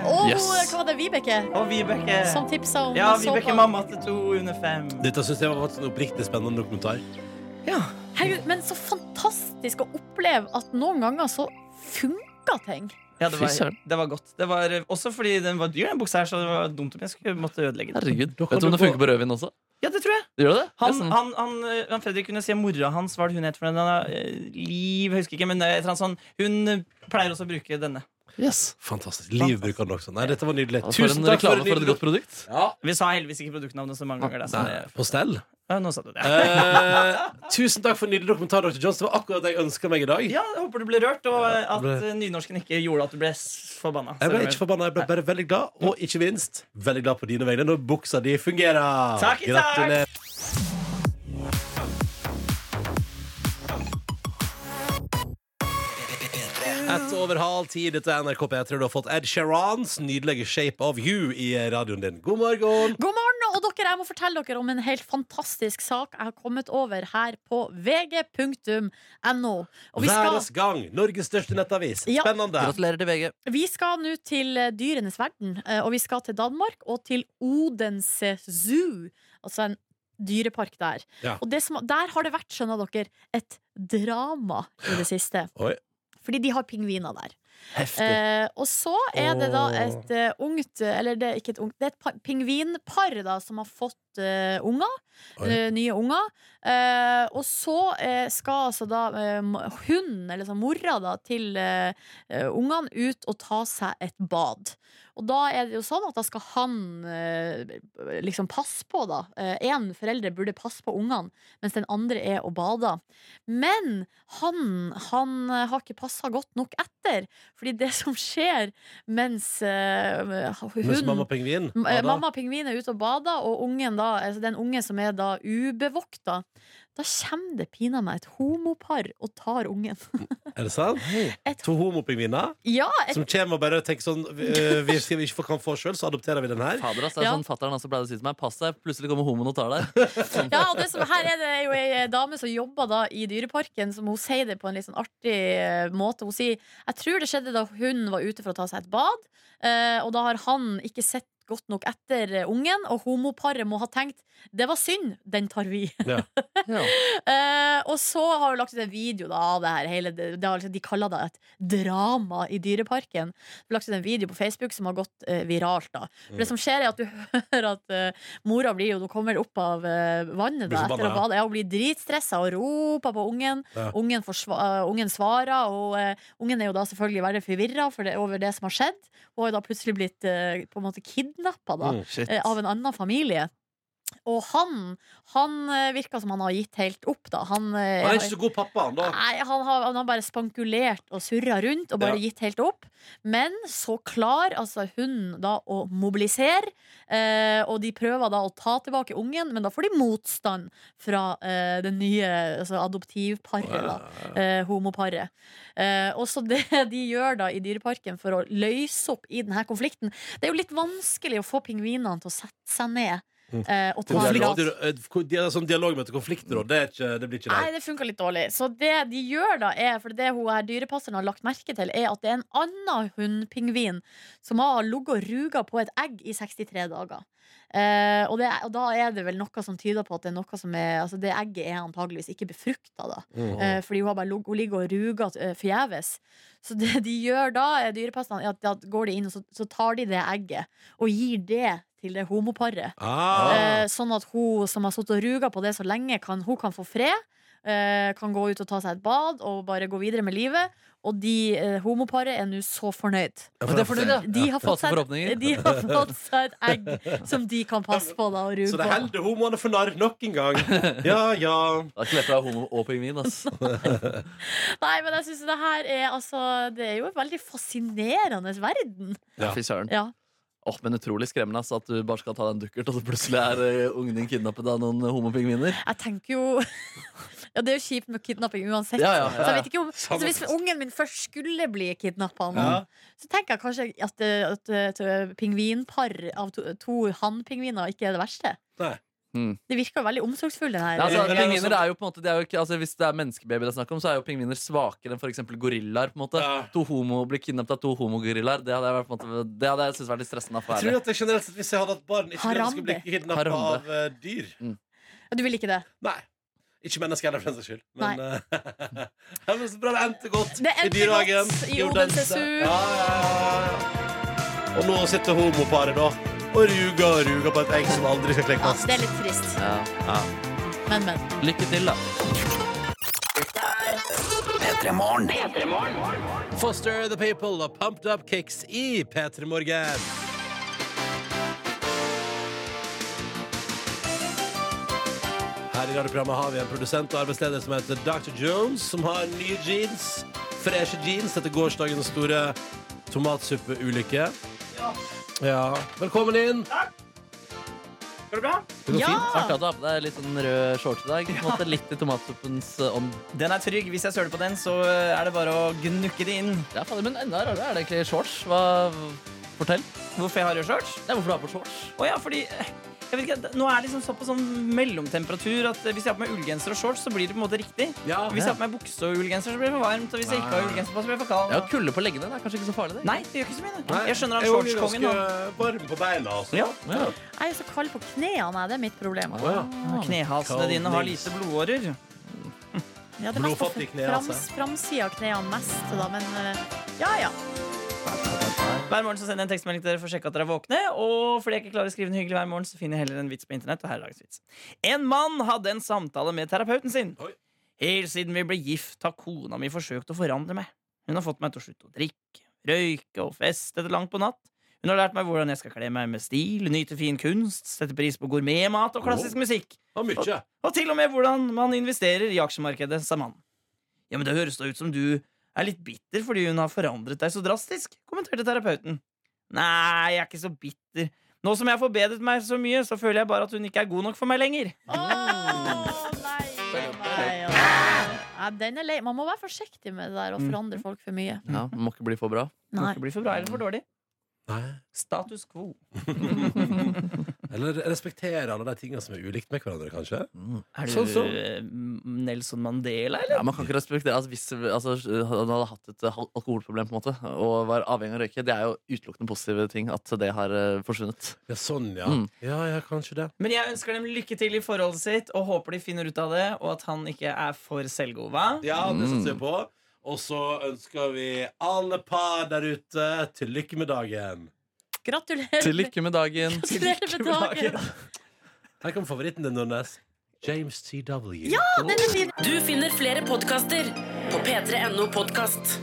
Og Yes. hva var det, Vibeke? Og Vibeke. Som tipsa om Ja, Vibeke mamma til to under fem. Dette synes jeg var faktisk en oppriktig spennende dokumentar. Ja. Herregud, men så fantastisk å oppleve at noen ganger så funka ting. Ja, det var, det var godt. Det var eh, også fordi den var dyr, den buksa her, så det var dumt om jeg skulle måtte ødelegge den. Herregud. Vet du om det funker på rødvin også? Ja, det tror jeg. Gjør det det? Han, Ja, sånn. han, han, eh, han Fredrik kunne si mora hans, hva det hun het for den? eh, Liv, jeg husker ikke, men sånn. Hun pleier også å bruke denne. Yes. Fantastisk. Liv bruker den også. Nei, dette var nydelig. Altså, Tusen takk for for et godt produkt. Ja. Vi sa heldigvis ikke produktnavnet så mange ganger. Da, så Nei, på stell. ja, nå sa du det. Eh, tusen takk for en nydelig dokumentar, Dr. Jones. Det var akkurat det jeg ønska meg i dag. Ja, jeg håper du ble rørt, og at Ble- nynorsken ikke gjorde at du ble forbanna. Jeg ble ikke forbanna, jeg ble bare veldig glad, og ikke minst veldig glad på dine vegne når buksa di fungerer. Takk, takk. Gratulerer. Ett over halv ti, dette er NRK P3. Du har fått Ed Sherans nydelige Shape of You i radioen din. God morgen! God morgen, og dere, jeg må fortelle dere om en helt fantastisk sak jeg har kommet over her på vg.no. Og vi skal, Verdens gang! Norges største nettavis. Ja. Spennende. Gratulerer til VG. vi skal nå til dyrenes verden, eh, og vi skal til Danmark og til Odense Zoo. Altså en dyrepark der. Ja. Og det som, der har det vært, skjønner dere, et drama i det siste. Oi. Fordi de har pingviner der. Eh, og så er det da et uh, ungt Eller det er ikke et ungt Det er et pingvinpar da som har fått eh, unger. Oi. nye unger. Eh, og så eh, skal altså da eh, hunden, eller sånn mora da, til eh, eh, ungene ut og ta seg et bad. Og da er det jo sånn at da skal han liksom passe på, da. Én forelder burde passe på ungene, mens den andre er og bader. Men han, han har ikke passa godt nok etter. Fordi det som skjer mens eh, Mens mamma pingvin. Mamma pingvin er ute og bader, og ungen da, altså den unge som er da ubevokta, da kommer det pinadø meg et homopar og tar ungen. Er det sant? Et- To homopingviner Ja, et, som kommer og bare tenker sånn eh, Vi skal vi ikke kan få sjøl, så adopterer vi den her. Fader, ass, det er Ja. sånn Fattern også pleide å si til meg. Pass deg, plutselig kommer homoen og tar deg. ja, og det som, her er det jo ei dame som jobber da i Dyreparken, som hun sier det på en litt sånn artig eh, måte. Hun sier jeg tror det skjedde da hun var ute for å ta seg et bad, eh, og da har han ikke sett godt nok etter eh, ungen, og homoparet må ha tenkt det var synd, den tar vi. Ja. Eh, og så har hun lagt ut en video da, av det her. Hele, det, det har, liksom- de kaller det et drama i Dyreparken. Hun har lagt ut en video på Facebook som har gått uh, viralt. da For Det som skjer, er at du hører at uh, mora blir jo Hun kommer opp av vannet da, etter å ja. bade. Ja, hun blir dritstressa og roper på ungen. Ja. Ungen, ungen svarer, og ungen er jo da selvfølgelig veldig forvirra for over det som har skjedd. Hun har jo da plutselig blitt på en måte kidnappa da, Mm, eh, av en annen familie. Og han Han eh, virka som han har gitt helt opp, da. Han, eh, Han er ikke så god pappa, han, da. Nei, han har, han har bare spankulert og surra rundt og bare Ja. gitt helt opp. Men så klar altså hun da å mobilisere, eh, og de prøver da å ta tilbake ungen, men da får de motstand fra eh, det nye altså adoptivparet, da. Eh, homoparet. Eh, og så det de gjør da i Dyreparken for å løse opp i denne konflikten Det er jo litt vanskelig å få pingvinene til å sette seg ned. Eh, og ta Dialog, sånn dialogmøte, konfliktråd, det, ikke, det blir ikke Nei, det funka litt dårlig. Så det de gjør da er For det hun her dyrepasseren har lagt merke til, er at det er en annen hunnpingvin som har ligget og ruga på et egg i 63 dager. Eh, og, det, og da er det vel noe som tyder på at det er noe som er Altså det egget er antageligvis ikke befrukta, da. Mm. Eh, fordi hun har bare hun ligger og ruger uh, forgjeves. Så det de gjør da, dyrepasserne, er at da går de inn og så, så tar de det egget og gir det til det homoparet. Ah. Eh, sånn at hun som har sittet og ruga på det så lenge, kan, hun kan få fred. eh, kan gå ut og ta seg et bad og bare gå videre med livet. Og de eh, homoparet er nå så fornøyd. Ja, for det er fornøyd, ja. De har, fått seg, de har fått seg et egg som de kan passe på da, og ruge Så det på. holder homoene for narr nok en gang. Ja, ja. Det er ikke lett å være homo og pingvin. altså. Nei, men jeg synes det her er altså Det er jo en veldig fascinerende verden. Ja. Fy søren. Ja. Åh, men utrolig skremmende ass, at du bare skal ta deg en dukkert, og så plutselig er eh, ungen din kidnappet av noen homopingviner. Jeg tenker jo Ja, det er jo kjipt med kidnapping uansett. Ja, ja, ja, Så jeg vet ikke om, altså, hvis ungen min først skulle bli kidnappa så tenker jeg kanskje at, eh, at, et eh, pingvinpar av to, to hannpingviner ikke er det verste. Mm. Det virker jo veldig omsorgsfull, den her. Ja, altså, pingviner er jo på en måte det er jo ikke, altså, Hvis det er menneskebaby det er snakk om, så er jo pingviner svakere enn for eksempel gorillaer. på en måte To homo blir kidnappet av to homogorillaer. Det hadde jeg, på en måte, det hadde jeg syntes vært litt stressende Jeg tror at det generelt sett, Hvis jeg hadde hatt barn, ikke ville ønske å bli Harambe. kidnappa av uh, dyr. Mm. Du vil ikke det? Nei. Ikke mennesker heller, for den saks skyld. Men, uh, men så bra det endte godt Det endte i dyrehagen. godt i Odense. Odense Zoo. Ja, ja, ja. Og nå sitter homoparet da og ruga og ruga på et egg som aldri skal Ja, klekkes. det er litt trist. Ja. Men, men. Lykke til, da. Foster the People og Pumped Up Kicks i P3 Morgen. Her i radioprogrammet har vi en produsent og arbeidsleder som heter Dr. Jones, som har nye jeans. Freshe jeans etter gårsdagens store tomatsuppeulykke. Ja. Velkommen inn. Går det bra? Det går fint. Artig at du har på deg litt sånn rød shorts i dag. På en måte Litt i tomatsuppens eh, ånd. Den er trygg. Hvis jeg søler på den, så er det bare å gnukke det inn. Ja, fader, men enda rarere er det egentlig shorts. Hva, fortell. Hvorfor jeg har rød shorts? Ja, hvorfor du har på shorts? Å ja, fordi jeg vet ikke, Nå er det liksom på sånn mellomtemperatur at hvis jeg har på meg ullgenser og shorts, så blir det på en måte riktig. Hvis jeg har på meg bukse og ullgenser, så blir det for varmt. Og hvis jeg ikke har ullgenser på, så blir det for kaldt. Ja, Kulde på leggene det er kanskje ikke så farlig? det Nei, det gjør ikke så mye. det. Jeg skjønner han er shortskongen. varme på beina. Altså. Ja. Jeg er så kald på knærne, det er mitt problem. Å, ja. Knehalsene dine har lite blodårer. Ja, det er mest på altså. framsida av knærne mest, da, men eh, ja ja. Hver morgen så sender jeg en tekstmelding til dere for å sjekke at dere er våkne. Og fordi jeg ikke klarer å skrive den hyggelig hver morgen, så finner jeg heller en vits på internett. Og her er dagens vits. En mann hadde en samtale med terapeuten sin. Helt siden vi ble gift, har kona mi forsøkt å forandre meg. Hun har fått meg til å slutte å drikke, røyke og feste til langt på natt. Hun har lært meg hvordan jeg skal kle meg med stil, nyte fin kunst, sette pris på gourmetmat og klassisk oh, musikk. Og. Og til og med hvordan man investerer i aksjemarkedet, sa mannen. Ja, men det høres da ut som du er litt bitter fordi hun har forandret deg så drastisk, kommenterte terapeuten. Nei, jeg er ikke så bitter. Nå som jeg har forbedret meg så mye, så føler jeg bare at hun ikke er god nok for meg lenger. Nei, nei, Ja, den er lei. Man må være forsiktig med det der å forandre folk for mye. Ja, Må ikke bli for bra. Det må ikke bli for bra eller for dårlig. Nei. Status quo. Eller respektere alle de tingene som er ulikt med hverandre, kanskje. Er du Sånn som- eh, Nelson Mandela, eller? Ja, Man kan ikke respektere altså, Hvis altså, han hadde hatt et alkoholproblem på en måte og var avhengig av å røyke, det er jo utelukkende positive ting at det har uh, forsvunnet. Ja, sånn, ja. Mm. Ja, ja, kanskje det. Men jeg ønsker dem lykke til i forholdet sitt, og håper de finner ut av det, og at han ikke er for selvgod, hva? Ja, det Mm. satser jeg på. Og så ønsker vi alle par der ute til lykke med dagen. Gratulerer. Til lykke med dagen. Gratulerer med dagen. Her kommer favoritten din, Nordnes. James TW. Ja, den er fin. Du finner flere podkaster på p3.no podkast.